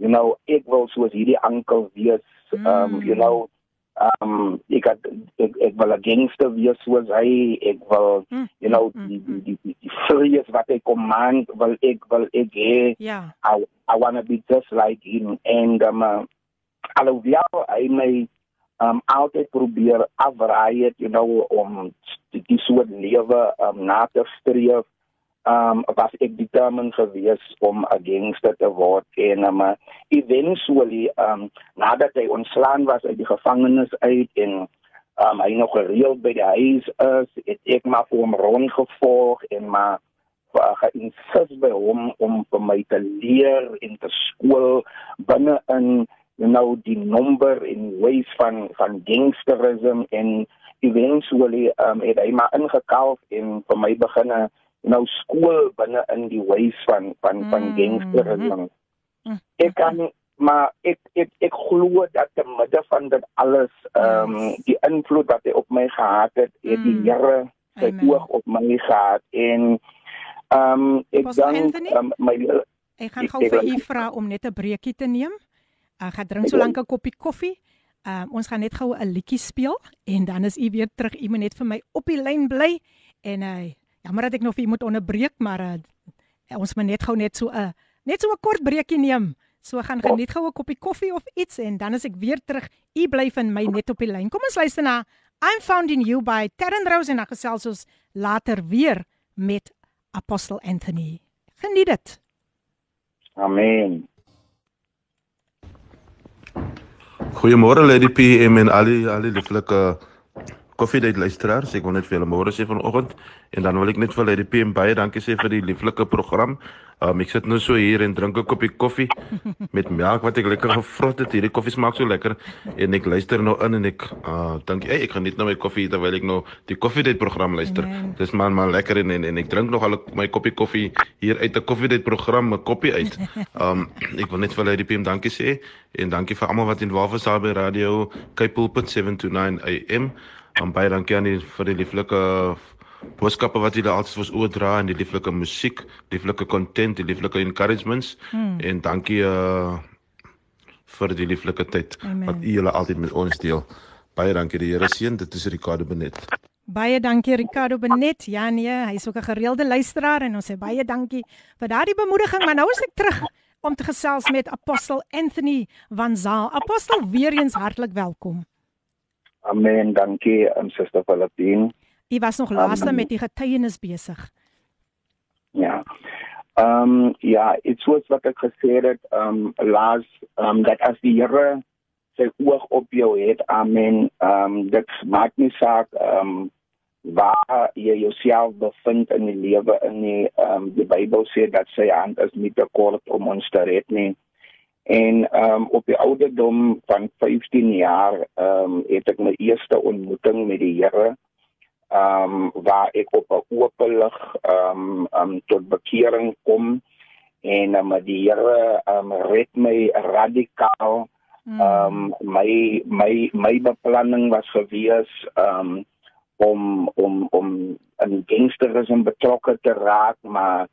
you know ek wil soos hierdie ankel wees ehm um, you know ehm um, ek het ek, ek wil 'n gangster wees soos hy ek wil mm. you know mm. die die die die furious wat ek command wil ek wil ek hê yeah. I I want to be just like him and um uh, alhoewel hy my um altyd probeer afraai het you know om die, die soort lewe um na te streef um was ek determined gewees om 'n gangster te word en um eventually um nadat hy ontslaan was uit die gevangenis uit en um hy nog gereeld by die huis is het ek maar vir hom rondgevolg en maar geïnsisteer by hom om vir my te leer en te skool binne in you know die nommer in ways van van gangsterism en eventually um het hy maar ingekalf en vir my beginne know skool binne in die ways van van van mm -hmm. gangsterism mm-hmm. ek kan maar ek ek ek glo dat te midde van dit alles um yes. die invloed wat hy op my gehad het het die mm. Here sy oog op my gehad en um ek dan um, my ek gaan gou vir u vra om net 'n breekie te neem uh, gaan drink so lank 'n koppie koffie. Um, ons gaan net gou 'n liedjie speel en dan is u weer terug. U moet net vir my op die lyn bly en uh, jammer dat ek nog vir u moet onderbreek, maar uh, ons moet net gou net so 'n uh, net so 'n kort breekie neem. So gaan geniet gou 'n koppie koffie of iets en dan as ek weer terug, u bly van my net op die lyn. Kom ons luister na I'm found in you by Terren Rose en dan gesels ons later weer met Apostel Anthony. Geniet dit. Amen. Goeiemôre Lady PM en al die al die lieflike koffiedייט luisteraars. Ek wil net vir julle môre sê vanoggend en dan wil ek net vir Lady PM baie dankie sê vir die lieflike program. Um, ek sit nou so hier en drink 'n koppie koffie met melk wat ek lekker gevrot het. Hierdie koffie smaak so lekker en ek luister nou in en ek uh dink hey, ek geniet nou my koffie terwyl ek nou die koffiedייט program luister. Amen. Dis maar maar lekker en, en en ek drink nog al my koppie koffie hier uit 'n koffiedייט program, 'n koppie uit. Um ek wil net vir Lady PM dankie sê en dankie vir almal wat in Waffle by Radio Kaipulpit 729 AM. Um baie dankie aan die vir die lieflike boodskappe wat julle altyd vir ons oordra en die lieflike musiek, lieflike content, die lieflike encouragements hmm. en dankie uh vir die lieflike tyd Amen. wat u julle altyd met ons deel. Baie dankie die Here seën. Dit is Ricardo Benet. Baie dankie Ricardo Benet. Ja nee, hy's ook 'n gereelde luisteraar en ons sê baie dankie vir daardie bemoediging. Maar nou is ek terug om te gesels met Apostel Anthony van Zaal. Apostel, weer eens hartlik welkom. Amen. Dankie aan Suster Filippine. U was nog laaste um, met die getuienis besig. Ja. Ehm um, ja, dit was wat ek gesê het, ehm um, laas ehm um, dat as die Here sy oog op jou het, amen. Ehm um, dit maak nie saak ehm um, waar jy jouself bevind in die lewe in die ehm um, die Bybel sê dat sy hand is nie te kort om ons te red nie. En ehm um, op die ouderdom van 15 jaar ehm um, het ek my eerste ontmoeting met die Here ehm um, waar ek op 'n oop lig ehm um, um, tot bekering kom en um, die Here ehm um, red my radikaal hmm. ehm um, my my my beplanning was gewees ehm um, om om om 'n gangsterisme betrokke te raak maar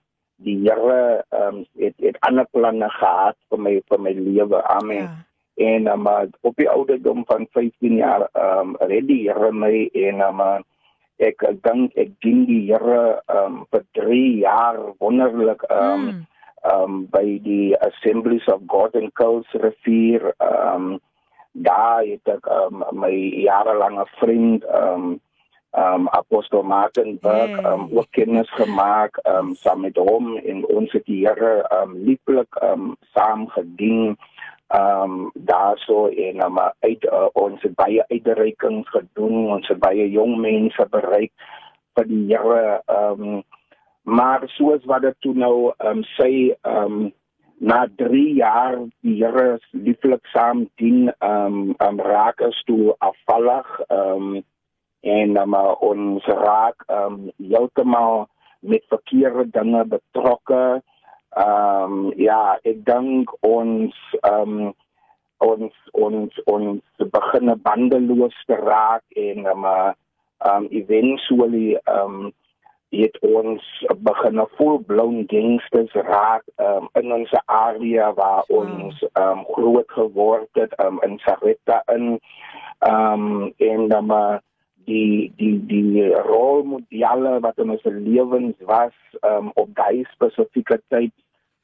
die Here ehm um, het het ander planne gehad vir my vir my lewe amen ja. en um, op die ouderdom van 15 jaar ehm um, red die Here my en um, ek dink ek dien die Here um vir 3 jaar wonderlik um mm. um by die Assemblies of God in Coast Rivier um daar het ek um, my jarelange vriend um um apostel Martin Berg yeah. um ook kennis gemaak um saam met hom en ons het die Here um lieflik um saam gedien ehm um, daarso en um, uit uh, ons het baie uitreikings gedoen ons het baie jong mense bereik vir die Here ehm um, maar soos wat dit toe nou ehm um, sê ehm um, na 3 jaar die Here lieflik saam dien ehm um, um, raak as toe afvallig ehm um, en um, ons raak ehm um, heeltemal met verkeerde dinge betrokke ehm um, ja, ek dink ons ehm um, ons ons ons begin bandeloos te raak en ehm um, um, eventually ehm um, het ons begin full blown gangsters raak um, in ons area waar hmm. ons ehm um, groot geword het um, in Saretta in ehm um, en dan maar die die die rolmodelle wat in ons lewens was um, op daai spesifieke tyd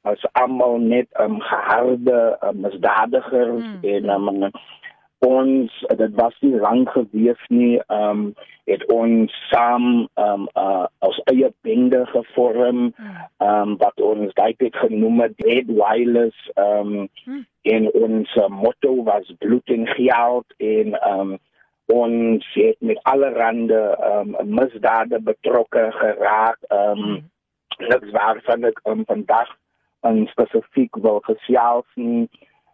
as almal net um, geharde um, misdadigers mm. en um, ons dit was nie lank gewees nie um het ons saam um uh, as eie bende gevorm mm. um wat ons daai het genoem dead wireless um mm. en ons uh, motto was bloed en geld en um ons het met allerhande um, misdade betrokke geraak. Um, mm. Niks waarvan ek um, vandag um, spesifiek wil gesels nie,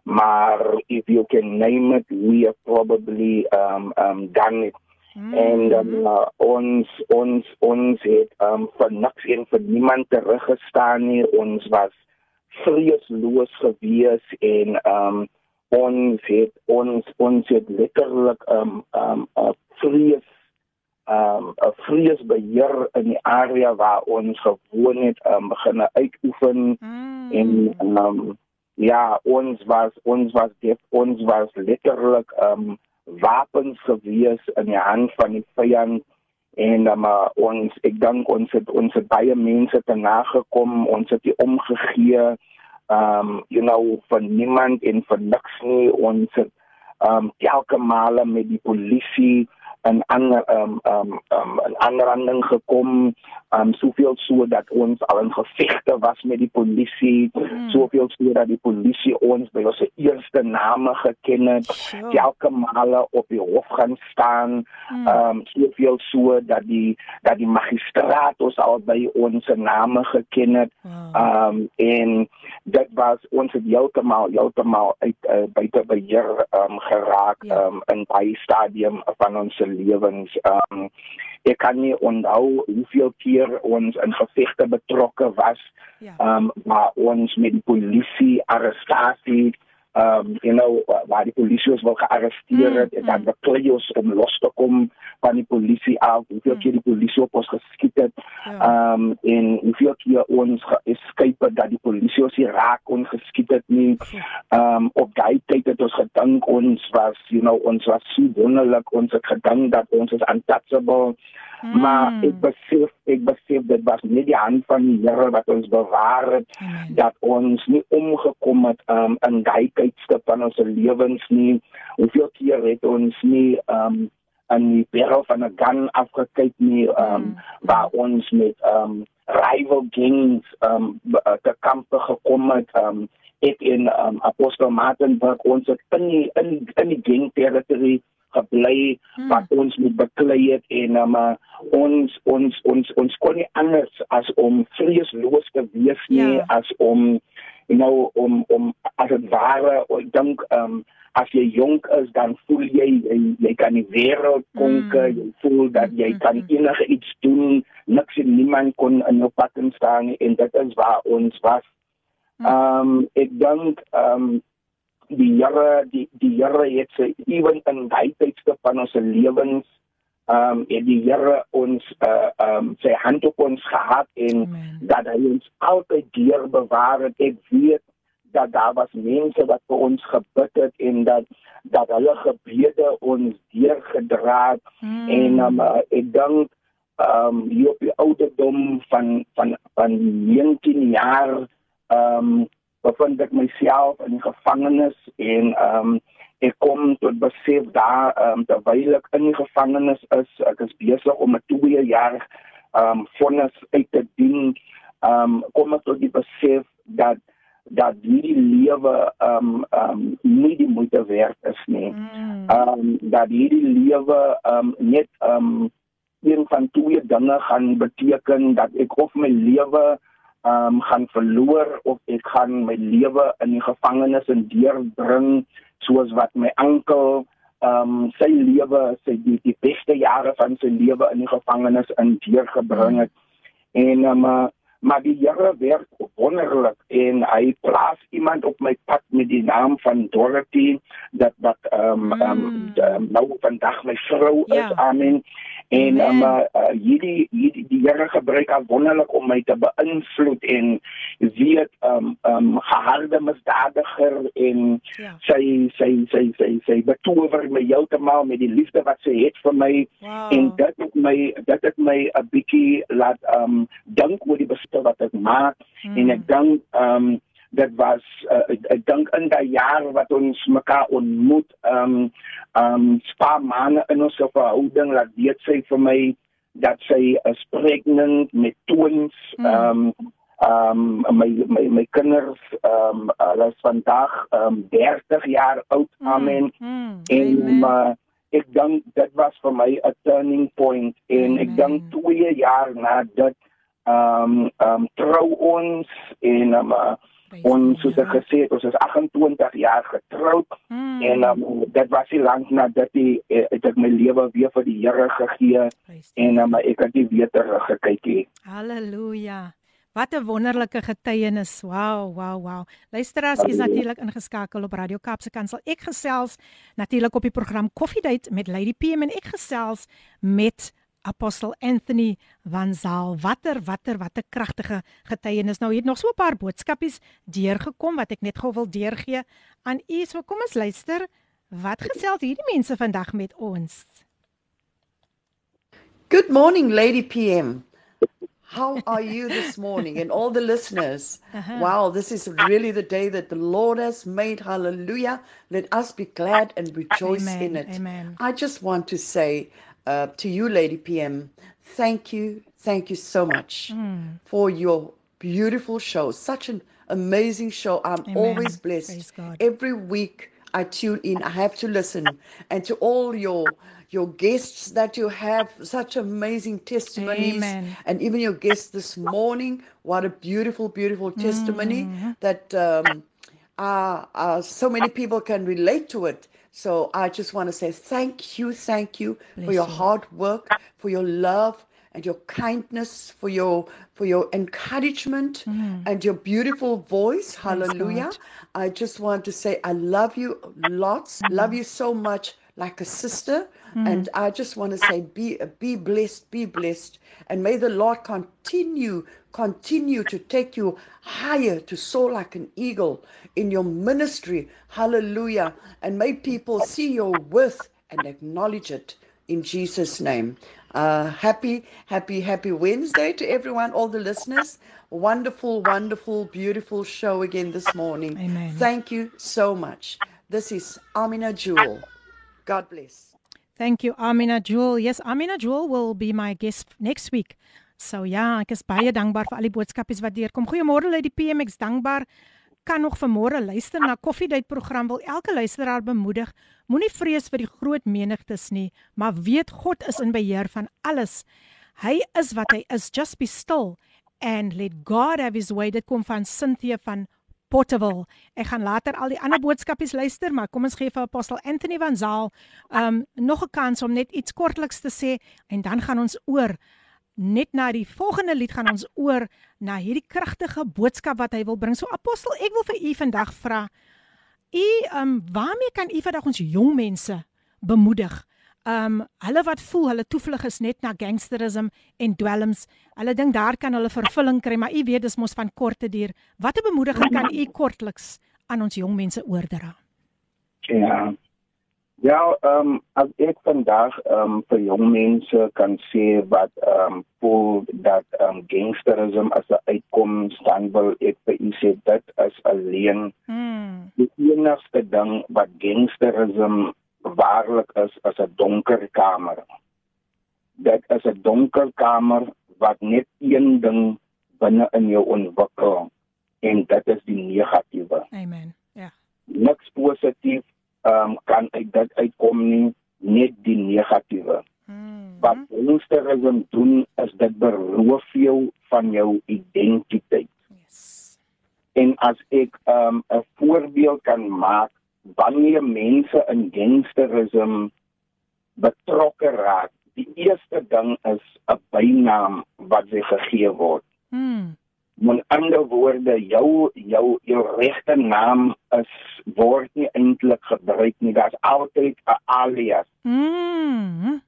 maar if you can name it, we have probably um, um, done it. Mm. En um, uh, ons ons ons het um, vir niks en vir niemand teruggestaan nie. Ons was vreesloos gewees en um, ons het ons ons het letterlik um um 'n vrees um 'n vrees beheer in die area waar ons gewoon het um begin uitoefen. Mm. en um ja ons was ons was def, ons was letterlik um wapens gewees in die hand van die vyand. En um, uh, ons ek dink ons het ons het baie mense te nagekom. Ons het die omgegee um you know vir niemand en vir niks nie. Ons um elke male met die polisie 'n ander ehm um, ehm um, um, 'n aanranding gekom, ehm um, soveel so dat ons al in gevegte was met die polisie, mm. soveel so dat die polisie ons by ons eerste name geken het, sure. elke male op die hof gaan staan, hmm. ehm mm. um, soveel so dat die dat die magistraat ons al by ons name geken het. Ehm um, en dit was ons het heeltemal heeltemal uit uh, buite beheer ehm um, geraak ja. ehm ja. um, in baie stadium van ons lewens. Ehm um, ek kan nie onthou hoeveel keer ons in gevegte betrokke was. Ja. Ehm ja. um, maar ons met die polisie arrestasie um you know waar die polisie ons wil gearresteer het mm, en dan mm. beklei ons om los te kom van die polisie af hoeveel mm. keer die polisie op ons geskiet het ja. um en hoeveel keer ons escape dat die polisie ons hier raak kon geskiet het nie um op daai tyd het ons gedink ons was you know ons was so wonderlik ons het gedink dat ons is untouchable Mm. Maar ek besef ek besef dit was nie die hand van die Here wat ons bewaar het mm. dat ons nie omgekom het um, in daai tydstip van ons lewens nie. Hoeveel keer het ons nie um in die perel van 'n gun afgekyk nie um mm. waar ons met um rival gangs um te kampe gekom het um ek in um, Apostel Martinburg ons het in die, in in die gang territory gebly hmm. wat ons moet beklei het en um, uh, ons ons ons ons kon nie anders as om vreesloos te wees nie. Ja. as om know om om as dit ware ek dink um as jy jonk is dan voel jy jy, jy kan die wêreld konker mm. jy voel dat jy mm. kan enige iets doen niks en niemand kon in jou pad staan en dit is waar ons was mm. um ek dink um die Here die die Here het sy ewen in daai tydstip van ons lewens ehm um, en die Here ons uh ehm um, sy hand op ons gehad en Amen. dat hy ons altyd deur bewaar het ek weet dat daar was mense wat vir ons gebid het en dat dat hulle gebede ons deurgedra het hmm. en um, uh, ek dink ehm um, hier op die ouderdom van van van 19 jaar ehm um, bevind ek myself in gevangenis en ehm um, ek kom tot besef daar ehm um, terwyl ek in gevangenis is, ek is besig om 'n 2 jaar ehm um, vonnis uit te dien. Ehm um, kom ek tot die besef dat dat die lewe ehm um, ehm um, nie die moeite werd is nie. Mm. Ehm um, dat die lewe ehm um, net ehm um, een van twee dinge gaan beteken dat ek of my lewe um, gaan verloor of ek gaan my lewe in die gevangenis en deurbring soos wat my oom um sy lewe sy die, die beste jare van sy lewe in die gevangenis in deurgebring het. En um, uh, maar die Here werk wonderlik en hy plaas iemand op my pad met die naam van Dorothy dat wat um, mm. um nou vandag my vrou ja. is amen en um, uh, hierdie hierdie die Here gebruik al wonderlik om my te beïnvloed en weet um um geharde misdadiger en ja. sy sy sy sy sy betower my heeltemal met die liefde wat sy het vir my wow. en dit het my dit het my 'n bietjie laat um dink oor die besluit wat ek maak mm. en ek dink um dit was uh, ek, dink in daai jaar wat ons mekaar ontmoet ehm um, ehm um, spa manne in ons verhouding laat weet sy vir my dat sy is pregnant met twins hmm. ehm um, ehm um, my my my kinders ehm um, hulle is vandag ehm um, 30 jaar oud mm. amen mm. en uh, ek dink dit was vir my 'n turning point en mm. ek dink 2 jaar na dit ehm um, ehm um, trou ons en um, uh, ons soos ek gesê het, ons is 28 jaar getroud hmm. en um, dit was nie lank nadat die eh, het ek my lewe weer vir die Here gegee en um, ek het nie weer terug gekyk nie. Halleluja. Wat 'n wonderlike getuienis. Wow, wow, wow. Luisteraars, is natuurlik ingeskakel op Radio Kaapse Kansel. Ek gesels natuurlik op die program Coffee Date met Lady PM en ek gesels met Apostel Anthony van Zaal. Watter watter watter kragtige getuienis. Nou het nog so 'n paar boodskapies deurgekom wat ek net gou wil deurgee aan u. So kom ons luister. Wat gesels hierdie mense vandag met ons? Good morning Lady PM. How are you this morning and all the listeners? Uh-huh. Wow, this is really the day that the Lord has made. Hallelujah. Let us be glad and rejoice Amen. in it. Amen. I just want to say uh, to you, Lady PM. Thank you, thank you so much Mm. for your beautiful show. Such an amazing show. I'm Amen. always blessed. Every week I tune in. I have to listen, and to all your your guests that you have such amazing testimonies Amen. and even your guest this morning what a beautiful beautiful testimony Mm-hmm. that um, uh, uh, so many people can relate to it so i just want to say thank you thank you for your you. hard work for your love and your kindness for your for your encouragement and your beautiful voice. Hallelujah. I just want to say i love you lots. Love you so much like a sister. And i just want to say be be blessed be blessed. And may the lord continue continue to take you higher to soar like an eagle in your ministry. Hallelujah. And may people see your worth and acknowledge it in jesus name. Uh, happy happy happy wednesday to everyone all the listeners. Wonderful wonderful beautiful show again this morning. Amen. thank you so much. This is amina jewel god bless Thank you Amina Jewel. Yes, Amina Jewel will be my guest next week. So ja, ek is baie dankbaar vir al die boodskapies wat deurkom. Goeiemôre lê die PMX dankbaar kan nog vanmôre luister na Koffiedייט program wil elke luisteraar bemoedig. Moenie vrees vir die groot menigtes nie, maar weet God is in beheer van alles. Hy is wat hy is. Just be still and let God have his way. Dit kom van Cynthia van Potterville. Ek gaan later al die ander boodskapies luister, maar kom ons gee vir apostel Anthony van Zaal um nog 'n kans om net iets kortliks te sê en dan gaan ons oor net na die volgende lied gaan ons oor na hierdie kragtige boodskap wat hy wil bring. So apostel, ek wil vir u vandag vra, u um waarmee kan u vandag ons jong mense bemoedig? Um hulle wat voel hulle toevlug is net na gangsterisme en dwelms. Hulle dink daar kan hulle vervulling kry, maar u weet dis mos van korte duur. Watter bemoediging kan u kortliks aan ons jong mense oordra? Ja. Ja, ehm um, as ek vandag ehm um, vir jong mense kan sê wat ehm um, voel dat ehm um, gangsterisme as 'n uitkoms dan wil ek vir u sê dit is alleen Hmm. die enigste ding wat gangsterisme waarlik is as 'n donker kamer. Dit is 'n donker kamer wat net een ding binne in jou ontwikkel en dit is die negatiewe Amen. Ja. niks positief um, kan uit dit uitkom nie net die negatiewe Hmm. wat gangsterisme doen is dit beroof jou van jou identiteit Yes. en as ek um, 'n voorbeeld kan maak wanneer mense in gangsterisme betrokke raak die eerste ding is 'n bynaam wat sy gegee word Hmm. met ander woorde jou jou jou regte naam is word nie eintlik gebruik nie daar's altyd 'n alias Mm.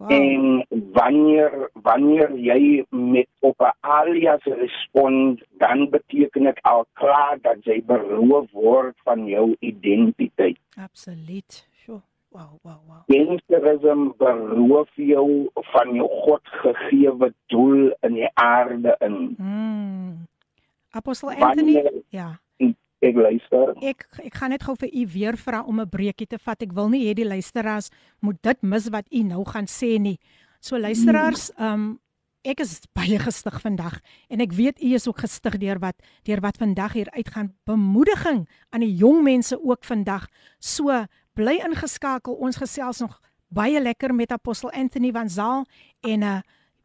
Wow. en wanneer wanneer jy met op 'n alias respond dan beteken dit al klaar dat jy beroof word van jou identiteit Absoluut. Wow, wow, wow. gangsterisme beroof jou van jou God gegeewe doel in die aarde in Mm. Apostel Anthony, wanneer ja. Ek luister Ek ek gaan net gou vir u weer vra om 'n breekie te vat. Ek wil nie hê die luisteraars moet dit mis wat u nou gaan sê nie. So luisteraars, um ek is baie gestig vandag en ek weet u is ook gestig deur wat deur wat vandag hier uitgaan. Bemoediging aan die jong mense ook vandag. So bly ingeskakel. Ons gesels nog baie lekker met apostel Anthony van Zaal en uh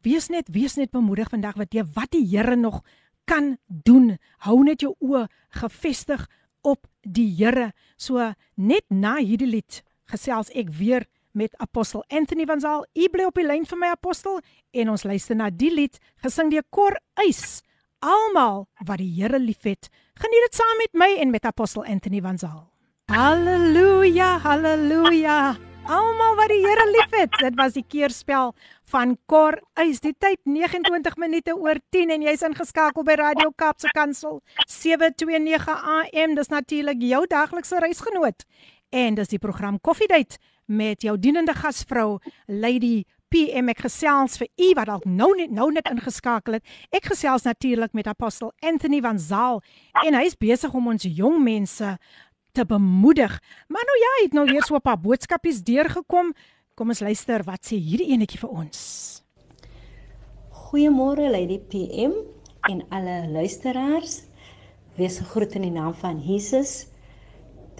wees net wees net bemoedig vandag wat jy wat die Here nog kan doen. Hou net jou oë gefestig op die Here. So net na hierdie lied gesels ek weer met apostel Anthony van Zaal. U bly op die lyn vir my apostel en ons luister na die lied gesing deur Kor Eis. Almal wat die Here liefhet, geniet dit saam met my en met apostel Anthony van Zaal. Halleluja, halleluja. Almal wat die Here liefhet. Dit was die keerspel van Kor Eis. Die tyd 29 minute oor 10 en jy's ingeskakel by Radio Kaapse Kansel 729 AM. Dis natuurlik jou daglikse reisgenoot. En dis die program Koffiedייט met jou dienende gasvrou Lady PM ek gesels vir u wat dalk nou net nou net ingeskakel het. Ek gesels natuurlik met apostel Anthony van Zaal en hy's besig om ons jong mense te bemoedig. Maar nou ja, hy het nou weer so 'n paar boodskapies deurgekom. Kom ons luister wat sê hierdie enetjie vir ons. Goeiemôre Lady PM en alle luisteraars. Wees gegroet in die naam van Jesus.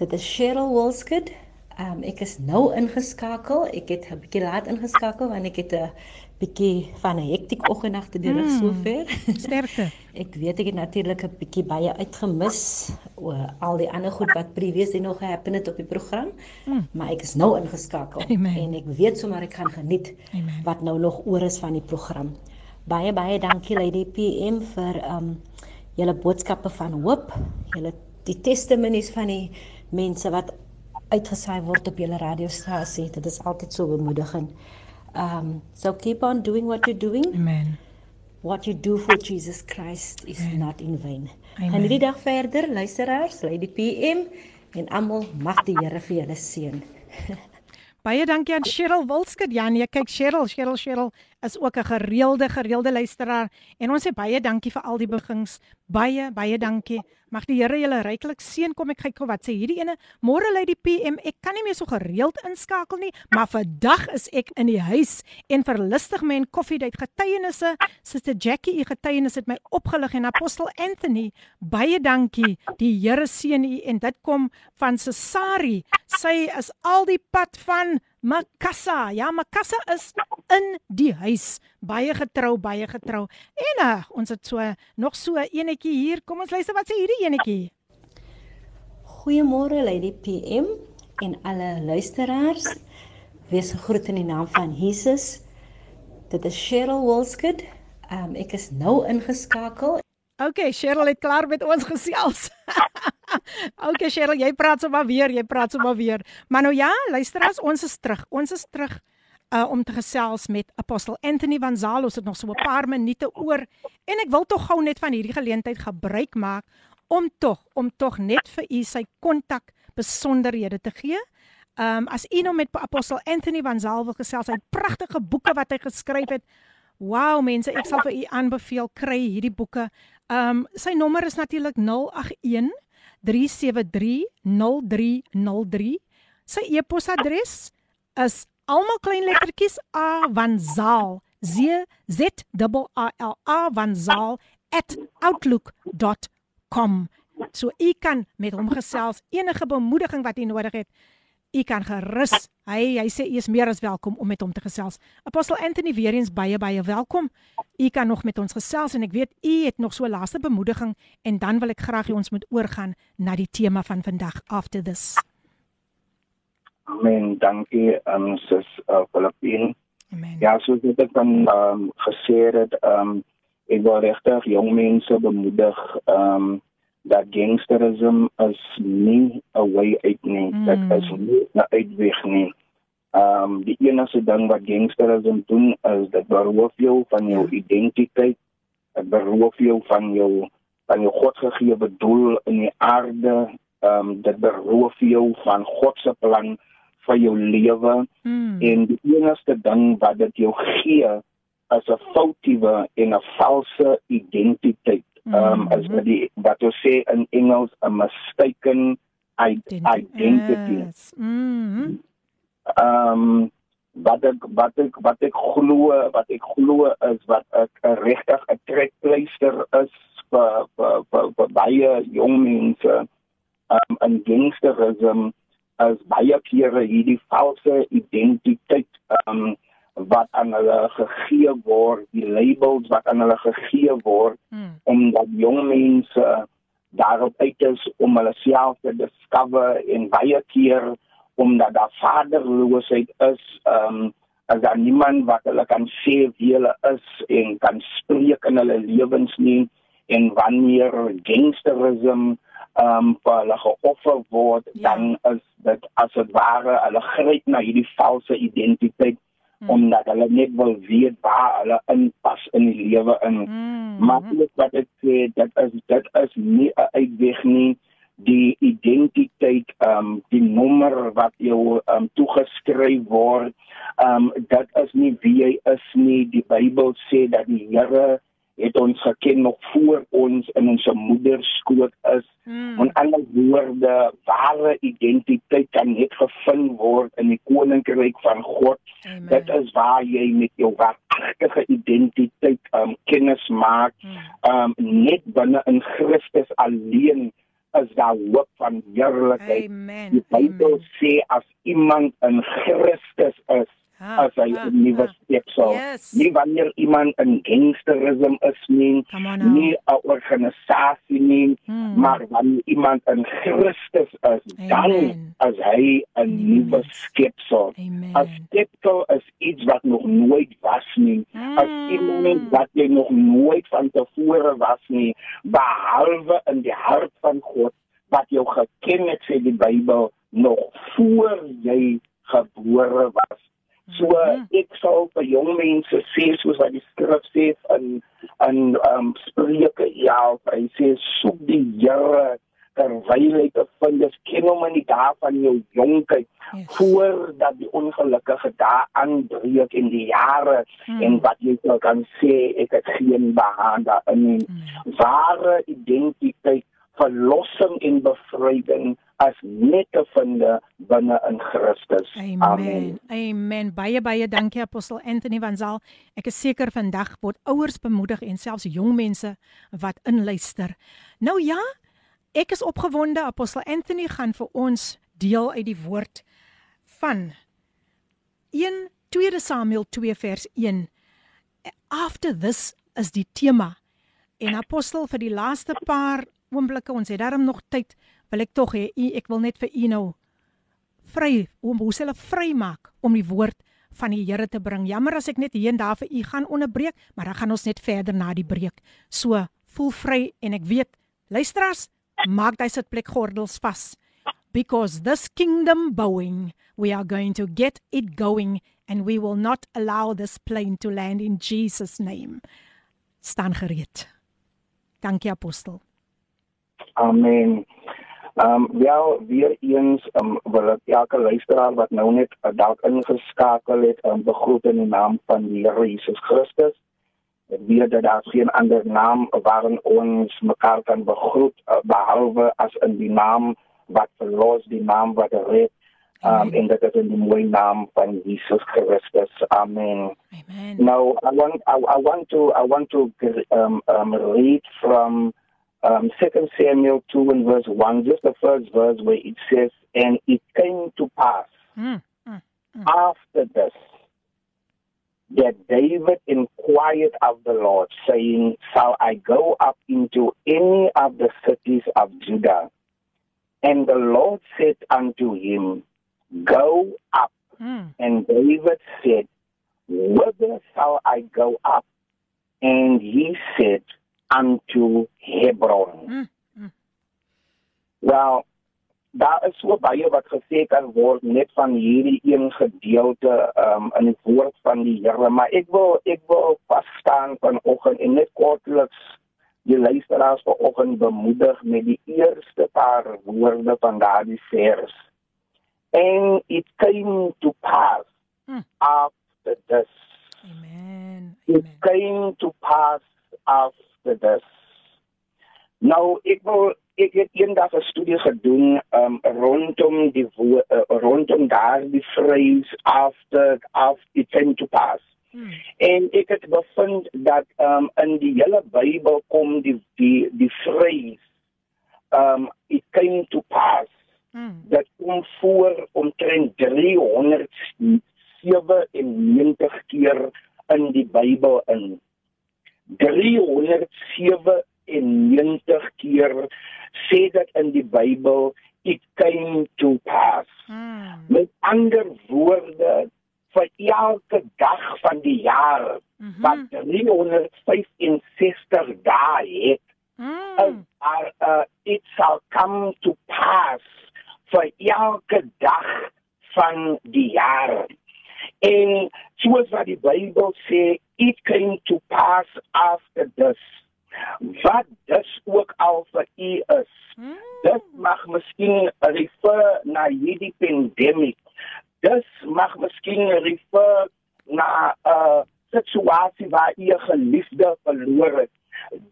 Dit is Cheryl Wolskid. Um, ek is nou ingeskakel. Ek het 'n bietjie laat ingeskakel want ek het 'n bietjie van 'n hektiek oggend agter die rug Mm. sover. Sterkte. ek weet ek het natuurlik 'n bietjie baie uitgemis oor al die ander goed wat previously nog gehappen het op die program. Mm. Maar ek is nou ingeskakel Amen. en ek weet sommer ek gaan geniet Amen. wat nou nog oor is van die program. Baie baie dankie Lady PM vir um julle boodskappe van hoop, julle die testimonies van die mense wat uitgesaai word op julle radiostasie. Dit is altyd so bemoedigend. Um so keep on doing what you're doing. Amen. What you do for Jesus Christ is Amen. not in vain. Amen. En hierdie dag verder, luisteraars, Lady PM en almal mag die Here vir julle seën. Baie dankie aan Cheryl Wilskut. Ja nee, kyk Cheryl, Cheryl, Cheryl is ook 'n gereelde gereelde luisteraar en ons sê baie dankie vir al die begings. Baie baie dankie. Mag die Here julle ryklik seën. Kom ek kyk gou wat sê hierdie ene. Môre lê die PM. Ek kan nie meer so gereeld inskakel nie, maar vandag is ek in die huis en verlustig my en koffiedייט getuienisse. Suster Jackie, u getuienis het my opgelig en apostel Anthony, baie dankie. Die Here seën u en dit kom van Cesari. Sy is al die pad van Makassa. Ja, Makassa is in die huis. Baie getrou, baie getrou. En uh, ons het so nog so enetjie hier. Kom ons luister wat sê hierdie enetjie. Goeiemôre Lady PM en alle luisteraars. Wees gegroet in die naam van Jesus. Dit is Cheryl Wolskid. Um ek is nou ingeskakel. Okay, Cheryl het klaar met ons gesels. okay, Cheryl, jy praat sommer weer, jy praat sommer weer. Maar nou ja, luisteraars, ons is terug. Ons is terug uh om te gesels met apostel Anthony van Zaal. Ons het nog so 'n paar minute oor en ek wil tog gou net van hierdie geleentheid gebruik maak om tog om tog net vir u sy kontak besonderhede te gee. Um as u nou met apostel Anthony van Zaal wil gesels, hy het pragtige boeke wat hy geskryf het. Wow mense, ek sal vir u aanbeveel kry hierdie boeke. Um sy nommer is natuurlik 081 373 0303. Sy e-posadres is almal klein lettertjies a van zaal z z a l a van zaal @outlook.com. So u kan met hom gesels enige bemoediging wat u nodig het. U kan gerus. Hy hy sê u is meer as welkom om met hom te gesels. Apostel Anthony weer eens baie baie welkom. U kan nog met ons gesels en ek weet u het nog so laaste bemoediging en dan wil ek graag hê ons moet oorgaan na die tema van vandag after this. Amen. Dankie aan um, sis uh, Filippine. Amen. Ja, soos ek dit dan um, gesê het, um, ek wil regtig jong mense bemoedig um, dat gangsterisme is nie 'n way uit nie. Mm. Dit is nie 'n uitweg nie. Um die enigste ding wat gangsterisme doen is dit beroof jou van jou identiteit. Dit beroof jou van jou van jou godgegewe doel in die aarde. Um dit beroof jou van God se plan vir jou lewe. Mm. En die enigste ding wat dit jou gee is 'n foutiewe en 'n valse identiteit. Ehm um, as die wat ons sê in Engels 'n mistaken identity. Yes. Mm. Ehm um, wat ek wat ek wat ek glo wat ek glo is wat ek 'n regtig 'n trekpleister is vir vir vir, vir baie jong mense um, in gangsterisme as baie kere hierdie valse identiteit um, wat aan hulle gegee word, die labels wat aan hulle gegee word Mm. omdat jong mense daarop uit is om hulle self te discover en baie keer omdat daar vaderloosheid is, ehm um, as daar niemand wat hulle kan sê wie hulle is en kan spreek in hulle lewens nie en wanneer gangsterisme ehm um, vir hulle geoffer word, Ja. dan is dit as dit ware hulle gryp na hierdie valse identiteit Hmm. omdat hulle net wil weet waar hulle inpas in die lewe in. Mm. Maar dit wat ek sê, dit is dit is nie 'n uitweg nie. Die identiteit, ehm um, die nommer wat jou ehm um, toegeskryf word, ehm um, dit is nie wie jy is nie. Die Bybel sê dat die Here het ons geken nog voor ons in ons moeder skoot is. Woorde ware identiteit kan net gevind word in die koninkryk van God. Amen. Dit is waar jy met jou waaragtige identiteit um kennis maak. Mm. Um net binne in Christus alleen is daar hoop van heerlikheid. Amen. Die Bybel Amen. sê as iemand in Christus is, Ha, as hy 'n nuwe ha. skepsel. Yes. Nie wanneer iemand in gangsterisme is nie, nie 'n organisasie nie, Hmm. maar wanneer iemand in Christus is, dan Amen. is hy 'n Nuwe mens. skepsel. 'n Amen. Skepsel is iets wat nog nooit was nie. As Mm. iemand wat jy nog nooit van tevore was nie, behalwe in die hart van God wat jou geken het sê die Bybel nog voor jy gebore was. So Mhm. ek sal vir jong mense sê soos wat die skrif sê in in um Spreuke ja, hy sê soek die Here terwyl hy te vind is ken hom in die dae van jou jonkheid Yes. voordat die ongelukkige dae aanbreek in die jare Mm. en wat jy sou kan sê ek het geen behaan daarin nie. Mm. Ware identiteit, verlossing en bevryding as net te vind binne in Christus. Amen. Amen. Baie baie dankie apostel Anthony van Zaal. Ek is seker vandag word ouers bemoedig en selfs jong mense wat inluister. Nou ja, ek is opgewonde apostel Anthony gaan vir ons deel uit die woord van 1 2 Samuel 2 vers 1. After this is die tema. En apostel vir die laaste paar oomblikke, ons het daarom nog tyd, wil ek tog hê ek wil net vir u nou vry om hoe hulle vry maak om die woord van die Here te bring. Jammer as ek net hier en daar vir u gaan onderbreek, maar dan gaan ons net verder na die breek. So, voel vry en ek weet, luisteraars, maak daai sitplek gordels vas. Because this kingdom bowing, we are going to get it going and we will not allow this plane to land in Jesus name. Staan gereed. Dankie apostel. Amen. Ehm um, wel weer eens um, wil ek elke luisteraar wat nou net uh, dalk ingeskakel het, um, begroet in die naam van die Here Jesus Christus. Ek weet dat daar geen ander naam waarin ons mekaar kan begroet uh, behalwe as in die naam wat verlos, die naam wat red. Um, en dit is in die mooie naam van Jesus Christus. Amen. Amen. Now, I want I, I want to I want to um, um, read from um, 2 Samuel 2 and verse 1, just the first verse where it says, And it came to pass Mm, mm, after this that David inquired of the Lord, saying, Shall I go up into any of the cities of Judah? And the Lord said unto him, Go up. mm. And David said, Whither shall I go up? And he said, Unto Hebron. Mm, Wel, daar is so baie wat gesê kan word net van hierdie een gedeelte um, in die woord van die Here, maar ek wil ek wil vas staan vanoggend en net kortliks die luisteraars vanoggend bemoedig met die eerste paar woorde van daardie vers. And it came to pass Mm. after this Amen. it Amen. came to pass after this. Nou ek wil ek het eendag 'n studie gedoen um, rondom die uh, rondom daardie phrase after after it came to pass. Mm. En ek het bevind dat um, in die hele Bybel kom die die die phrase um it came to pass Mm. dat kom voor omtrent 397 keer in die Bybel in. 397 keer sê dit in die Bybel it came to pass. Mm. Met ander woorde vir elke dag van die jaar Mhm. wat 365 dae het Mm. are uh, it shall come to pass vir elke dag van die jaar. En soos wat die Bybel sê, it came to pass after this. Wat dus ook al vir u is. Mm. Dit mag miskien refer na hierdie pandemic. Dis mag miskien refer na 'n uh, situasie waar u 'n geliefde verloor het.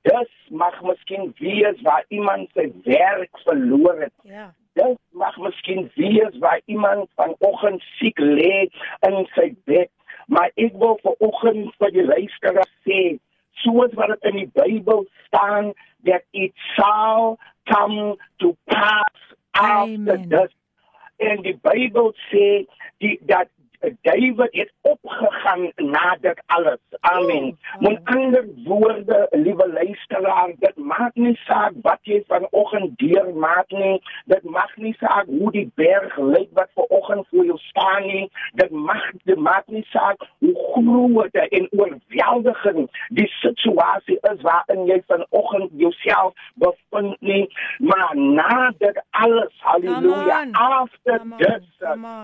Dis mag miskien wees waar iemand sy werk verloor het. Ja. Dit mag miskien wees waar iemand vanoggend siek lê in sy bed, maar ek wil vanoggend vir die luisteraar sê, soos wat dit in die Bybel staan, that it shall come to pass after Amen. this. En die Bybel sê die dat David het opgegaan na dit alles. Amen. Oh, Met ander woorde, liewe luisteraar, dit maak nie saak wat jy vanoggend deurmaak nie. Dit mag nie saak hoe die berg lyk wat vanoggend voor jou staan nie. Dit mag dit maak nie saak hoe groot en oorweldigend die situasie is waarin jy vanoggend jouself bevind nie. Maar na dit alles, haleluja, after this,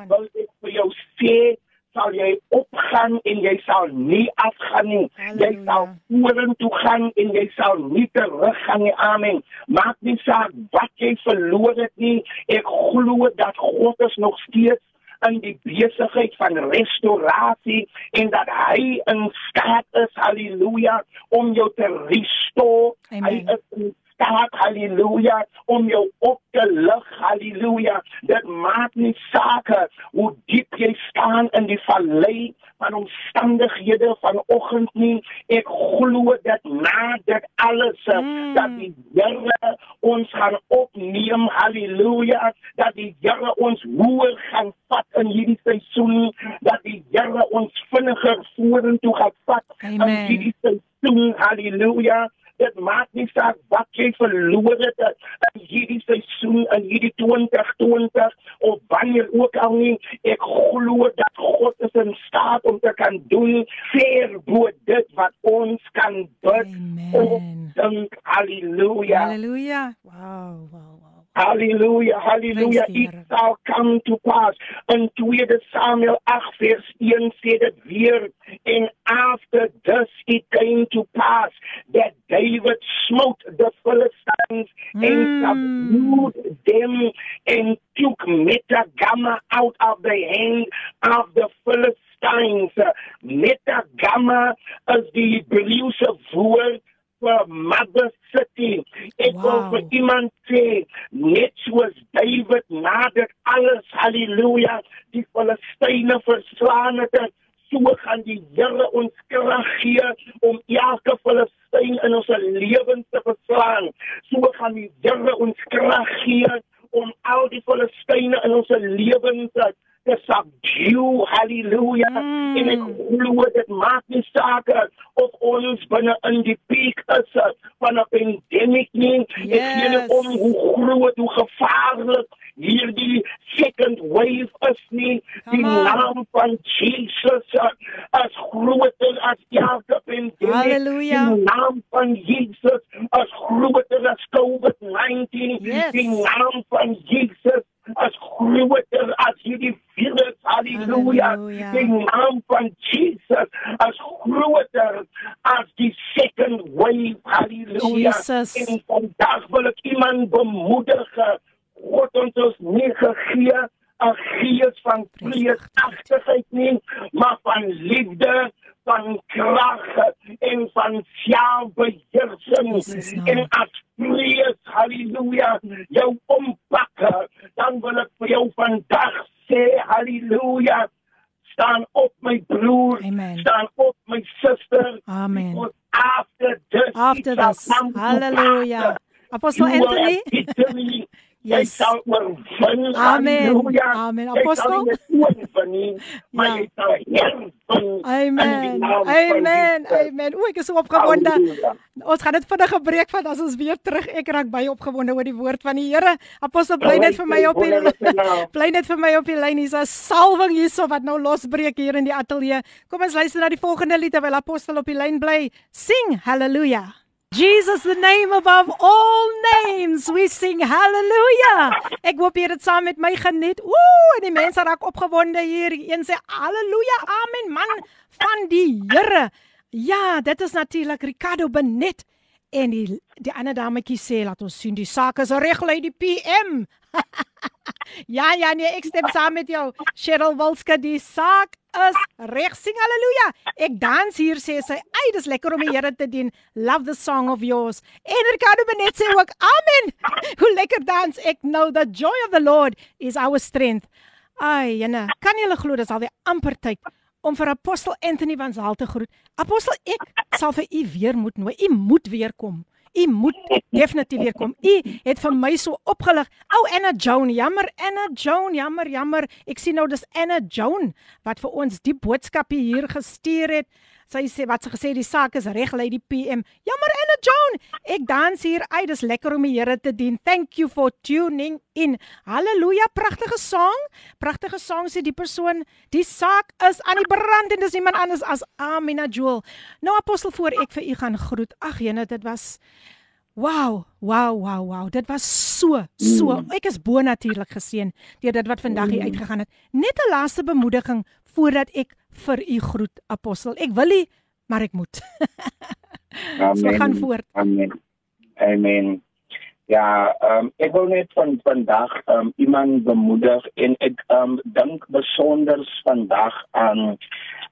wil ek vir jou sê sal jy opgaan en jy sal nie afgaan nie. Jy Halleluja. sal vorentoe gaan en jy sal nie teruggaan nie. Amen. Maak nie saak wat jy verloor het nie. Ek glo dat God is nog steeds in die besigheid van restaurasie en dat hy in staat is, haleluja, om jou te restore. Amen. Hy is in staat, haleluja, om jou op te lig, haleluja. Dit maak nie saak hoe diep jy staan in die vallei van omstandighede vanoggend nie. Ek glo dat na dit alles Mm. dat die Here ons gaan opneem, haleluja, dat die Here ons hoër gaan vat in hierdie seisoen, dat die Here ons vinniger vorentoe gaan vat in Amen. hierdie seisoen, haleluja. Dit maak nie saak wat jy verloor het in hierdie seisoen in hierdie 2020 of wanneer ook al nie. Ek glo dat God is in staat om te kan doen ver bo dit wat ons kan bid Amen. dink. Halleluja. Halleluja. Wow, wow, wow. Halleluja, halleluja. Prys die It shall come to pass. In 2 Samuel 8 vers 1 sê dit weer. And after this it came to pass that David smote the Philistines and Mm. subdued them and took Metagama out of the hand of the Philistines. Metagama is die Hebreëse woord vir mother city. Ek wow. wil vir iemand sê, net soos David na dit alles, halleluja, die Filistyne verslaan het, so gaan die Here ons krag gee om elke Filistyn in ons lewens te verslaan. So gaan die Here ons krag gee om al die Filistyne in ons lewens te te subdue, hallelujah. Mm. En ek glo dit maak nie saak of ons binne in die piek is van 'n pandemie nie. Ek gee nie Yes. om hoe groot, hoe gevaarlik hierdie second wave is nie. Die Come on. naam van Jesus is groter as elke pandemie. Hallelujah. Die naam van Jesus is groter as COVID-19. Yes. Die naam van Jesus groter as hierdie virus. Halleluja. Halleluja. Die naam van Jesus is groter as die second wave. Halleluja. Jesus. En vandag wil ek iemand bemoedig. God het ons nie gegee 'n gees van vreesagtigheid nie, maar van liefde, van krag en van selfbeheersing. En as vrees, halleluja, jou ompak, dan wil ek vir jou vandag sê, halleluja, staan op my broer, Amen. staan op my suster. Amen. After this, After this. Hallelujah. Apostle You will Anthony. Jy Yes. sal oorwin. Amen. Halleluja. Amen. Jy sal Apostel. nie oorwin nie, maar Ja. jy sal heerwin. Amen. Amen. Amen. O, ek is so opgewonde. Halleluja. Ons gaan dit vinnig gebreek van as ons weer terug. Ek raak baie opgewonde oor die woord van die Here. Apostel bly net vir my op die bly net vir my op die lyn. Hier's 'n salwing hierso wat nou losbreek hier in die ateljee. Kom ons luister na die volgende lied terwyl Apostel op die lyn bly. Sing hallelujah. Jesus the name above all names. We sing hallelujah. Ek hoop jy het saam met my geniet. Ooh, en die mense raak opgewonde hier. Een sê hallelujah. Amen man van die Here. Ja, dit is natuurlik Ricardo Benet en die die ander dametjie sê laat ons sien die saak is reg lei die PM. Ja, ja, nee, ek stem saam met jou. Cheryl Wilska, die saak is reg. Sing haleluja. Ek dans hier sê sy, "Ag, dis lekker om die Here te dien. Love the song of yours." En Ricardo Benet sê ook, "Amen." Hoe lekker dans. Ek know the joy of the Lord is our strength. Ai, jene, kan jy glo dis alweer amper tyd om vir apostel Anthony van Zaal te groet. Apostel, ek sal vir u weer moet nooi. U moet weer kom. U moet definitief weer kom. U het vir my so opgelig. Ou Anna Joan, jammer Anna Joan, jammer, jammer. Ek sien nou dis Anna Joan wat vir ons die boodskap hier gestuur het. Sy sê wat sy gesê die saak is reg die PM. Jammer Anna Joan. Ek dans hier uit. Dis lekker om die Here te dien. Thank you for tuning in. Halleluja, pragtige sang. Pragtige sang sê die persoon. Die saak is aan die brand en dis niemand anders as Amina Joel. Nou apostel voor ek vir u gaan groet. Ag jene, dit was Wow, wow, wow, wow. Dit was so, so. Ek is bo natuurlik geseën deur dit wat vandag hier uitgegaan het. Net 'n laaste bemoediging voordat ek vir u groet apostel. Ek wil nie, maar ek moet. Amen. So gaan voort. Amen. Amen. Ja, ehm um, ek wil net van vandag ehm um, iemand bemoedig en ek ehm um, dink besonder vandag aan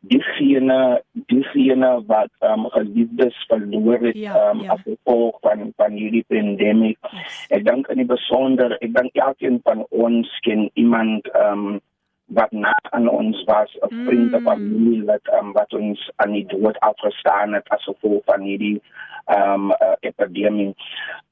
diegene diegene wat ehm um, geliefdes verloor het Ja, ehm um, ja. as gevolg van van hierdie pandemie. Ek dink in die besonder, ek dink elkeen van ons ken iemand ehm um, wat na aan ons was, 'n Mm. vriend of familie wat um, wat ons aan die dood afgestaan het as gevolg van hierdie ehm um, uh, epidemie.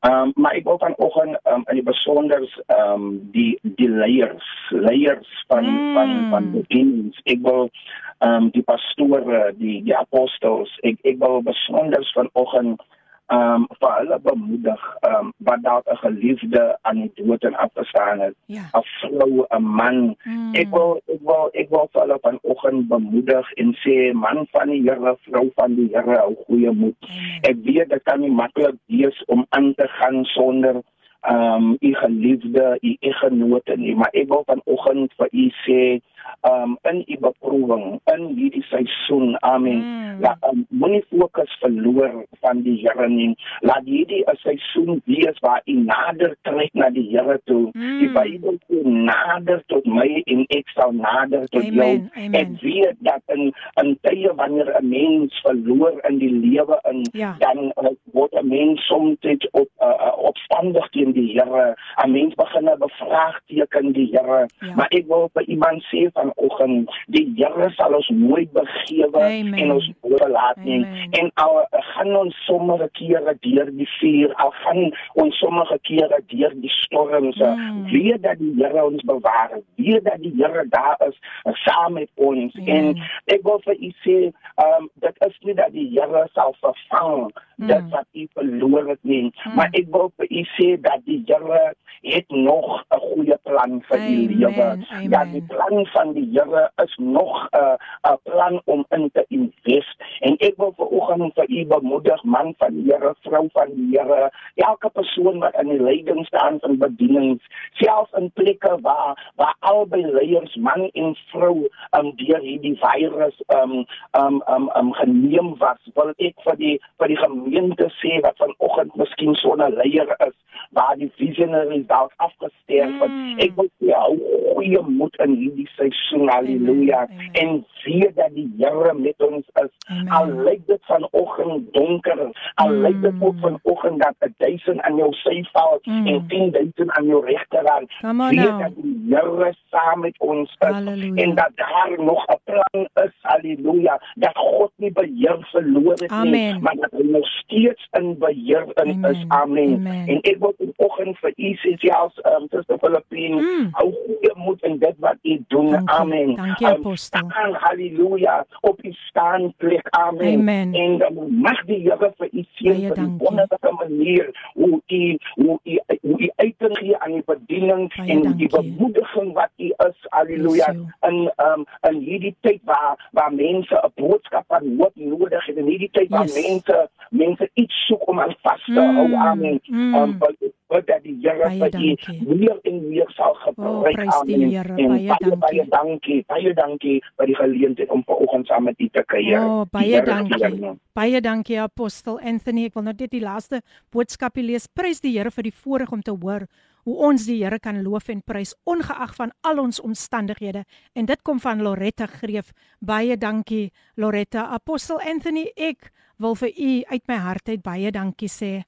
Ehm um, maar ek wil vanoggend um, in die besonder ehm um, die die leiers, leiers van Mm. van van bediening. Ek wil ehm um, die pastore, die die apostels, ek ek wil besonder vanoggend ehm um, vir hulle bemoedig ehm um, wat dalk 'n geliefde aan die dood en afgestaan het Ja. 'n vrou, 'n man. Mm. Ek wil ek wil ek wil vir hulle vanoggend bemoedig en sê man van die Here, vrou van die Here, hou goeie moed. Amen. Ek weet dit kan nie maklik wees om aan te gaan sonder ehm um, u geliefde, u eggenote nie, maar ek wil vanoggend vir u sê ehm um, in u beproewing, in hierdie seisoen, amen. Mm. Laat um, moenie fokus verloor van die Here nie. Laat hierdie 'n seisoen wees waar u nader trek na die Here toe. Mm. Die Bybel sê nader tot my en ek sal nader tot jou. Amen, amen. Ek weet dat in in tye wanneer 'n mens verloor in die lewe in Ja. dan uh, word 'n mens soms op uh, uh, opstandig teen die Here. 'n Mens begin 'n bevraagteken die Here. Ja. Maar ek wil vir iemand sê vanoggend, die Here sal ons nooit begewe Amen. en ons oorlaat nie. Amen. En al uh, gaan ons sommige kere deur die vuur, al gaan ons sommige kere deur die storms, Mm. mm. weet dat die Here ons bewaar, weet dat die Here daar is uh, saam met ons. Amen. En ek wil vir u sê, um, dit is nie dat die Here sal vervang Mm. dit wat u verloor het nie, maar ek wil vir u sê dat die Here het nog 'n goeie plan vir u lewe. Ja, die plan van die Here is nog 'n uh, 'n plan om in te invest. En ek wil vanoggend vir u bemoedig, man van die Here, vrou van die Here, elke persoon wat in die leiding staan van bedienings, selfs in plekke waar waar albei leiers, man en vrou, um, deur hierdie virus um um um, um geneem was, wil ek vir die vir die gemeente sê wat vanoggend miskien sonder leier is, waar die visionaries dalk afgesterf het. Mm. Ek wil sê hou goeie moed in hierdie seisoen. Halleluja. Amen. En weet dat die Here met ons is. Amen. Al lyk dit vanoggend donker, al Mm. lyk dit ook vanoggend dat 'n duisend aan jou sy val Mm. en 10000 aan jou regterkant. Weet now. dat die Here saam met ons is Halleluja. en dat daar nog 'n plan is. Halleluja. Dat God nie beheer verloor het nie, Amen. maar dat hy nog steeds in beheer in Amen. is. Amen. Amen. En ek wil vanoggend vir u sê selfs um, Suster Filippine, Mm. hou goeie moed in dit wat u doen. Dankie. Amen. Dankie, Um, apostel. staan, Halleluja. Op u staanplek. Amen. Amen. En dan mag die Here vir u seën die dankie. wonderlike manier hoe u hoe u hoe u uiting gee aan die bediening Baie en die dankie. bemoediging wat u is. You. In um in hierdie tyd waar waar mense 'n boodskap van hoop nodig het en hierdie tyd waar Yes. mense mense iets soek om aan vas te Mm, hou. Amen. mm. Um, but dat die Here Baie vir u meer en meer sal Oh, gebruik. die Amen. Here. En Baie dankie. baie dankie. Baie dankie vir die geleentheid om vanoggend saam met u te kuier. Oh, Die baie Here dankie. Baie dankie apostel Anthony. Ek wil nou net die laaste boodskapie lees. Prys die Here vir die voorreg om te hoor hoe ons die Here kan loof en prys ongeag van al ons omstandighede. En dit kom van Loretta Greef. Baie dankie Loretta. Apostel Anthony, ek wil vir u uit my hart uit baie dankie sê.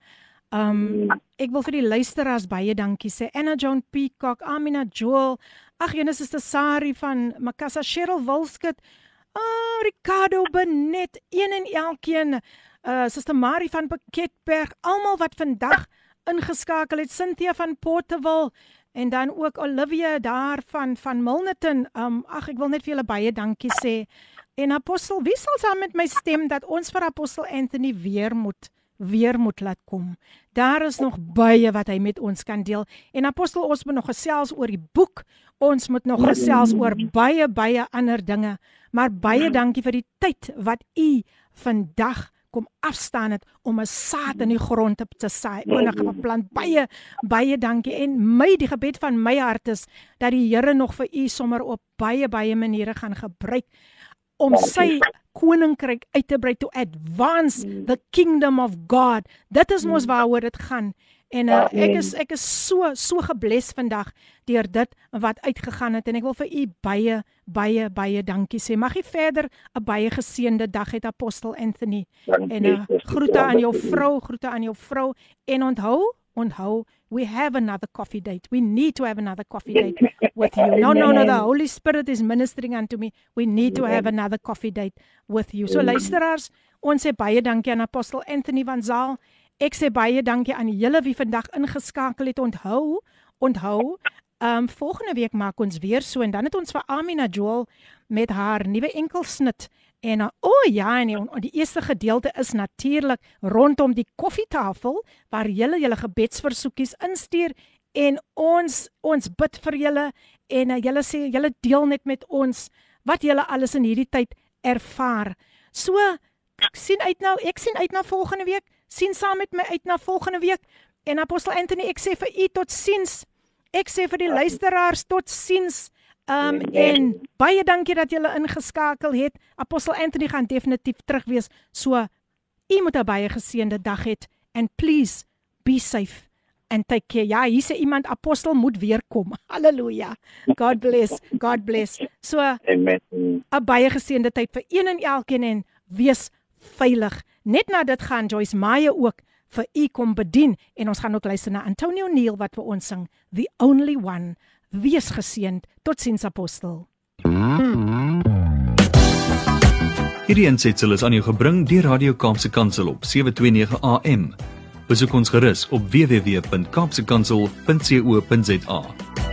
Um ek wil vir die luisteraars baie dankie sê. Anna John Peacock, Amina Joel, ag Jenes is te Sari van Makassa Cheryl Wilskut, ah Ricardo Benet, een en elkeen, uh Suster Marie van Pakketberg, almal wat vandag ingeskakel het, Cynthia van Portable en dan ook Olivia daar van van Milnerton. Um ag ek wil net vir julle baie dankie sê. En apostel, wie sal saam met my stem dat ons vir apostel Anthony weer moet weer moet laat kom. Daar is nog baie wat hy met ons kan deel. En apostel, ons moet nog gesels oor die boek. Ons moet nog gesels oor baie baie ander dinge. Maar baie dankie vir die tyd wat u vandag kom afstaan het om 'n saad in die grond te saai. Enige beplant baie baie dankie en my die gebed van my hart is dat die Here nog vir u sommer op baie baie maniere gaan gebruik om sy koninkryk uit te brei to advance mm. the kingdom of God. Dit is mos mm. waaroor dit gaan. En uh, ek is ek is so so gebless vandag deur dit wat uitgegaan het en ek wil vir u baie baie baie dankie sê. Mag jy verder 'n baie geseënde dag hê Apostel Anthony. En uh, groete aan jou vrou, groete aan jou vrou en onthou onthou we have another coffee date. We need to have another coffee date with you. No, no, no. The Holy Spirit is ministering unto me. We need to have another coffee date with you. So luisteraars, ons sê baie dankie aan Apostel Anthony van Zaal. Ek sê baie dankie aan julle wie vandag ingeskakel het. Onthou, onthou, ehm um, volgende week maak ons weer so en dan het ons vir Amina Joel met haar nuwe enkelsnit En o oh ja, en die, die eerste gedeelte is natuurlik rondom die koffietafel waar julle julle gebedsversoekies instuur en ons ons bid vir julle en uh, julle sê julle deel net met ons wat julle alles in hierdie tyd ervaar. So ek sien uit nou, ek sien uit na volgende week. sien saam met my uit na volgende week. En apostel Anthony, ek sê vir u totsiens. Ek sê vir die luisteraars totsiens. Um en baie dankie dat julle ingeskakel het. Apostel Anthony gaan definitief terug wees. So u moet 'n baie geseënde dag hê and please be safe and take care. Ja, hier sê iemand apostel moet weer kom. Halleluja. God bless. God bless. So Amen. 'n baie geseënde tyd vir een en elkeen en wees veilig. Net na dit gaan Joyce Meyer ook vir u kom bedien en ons gaan ook luister na Antonio Neil wat vir ons sing The Only One. Wees geseënd. Totsiens apostel. Hierdie ensitsel is aan jou gebring deur Radio Kaapse Kansel op 729 AM. Besoek ons gerus op www.kaapsekansel.co.za.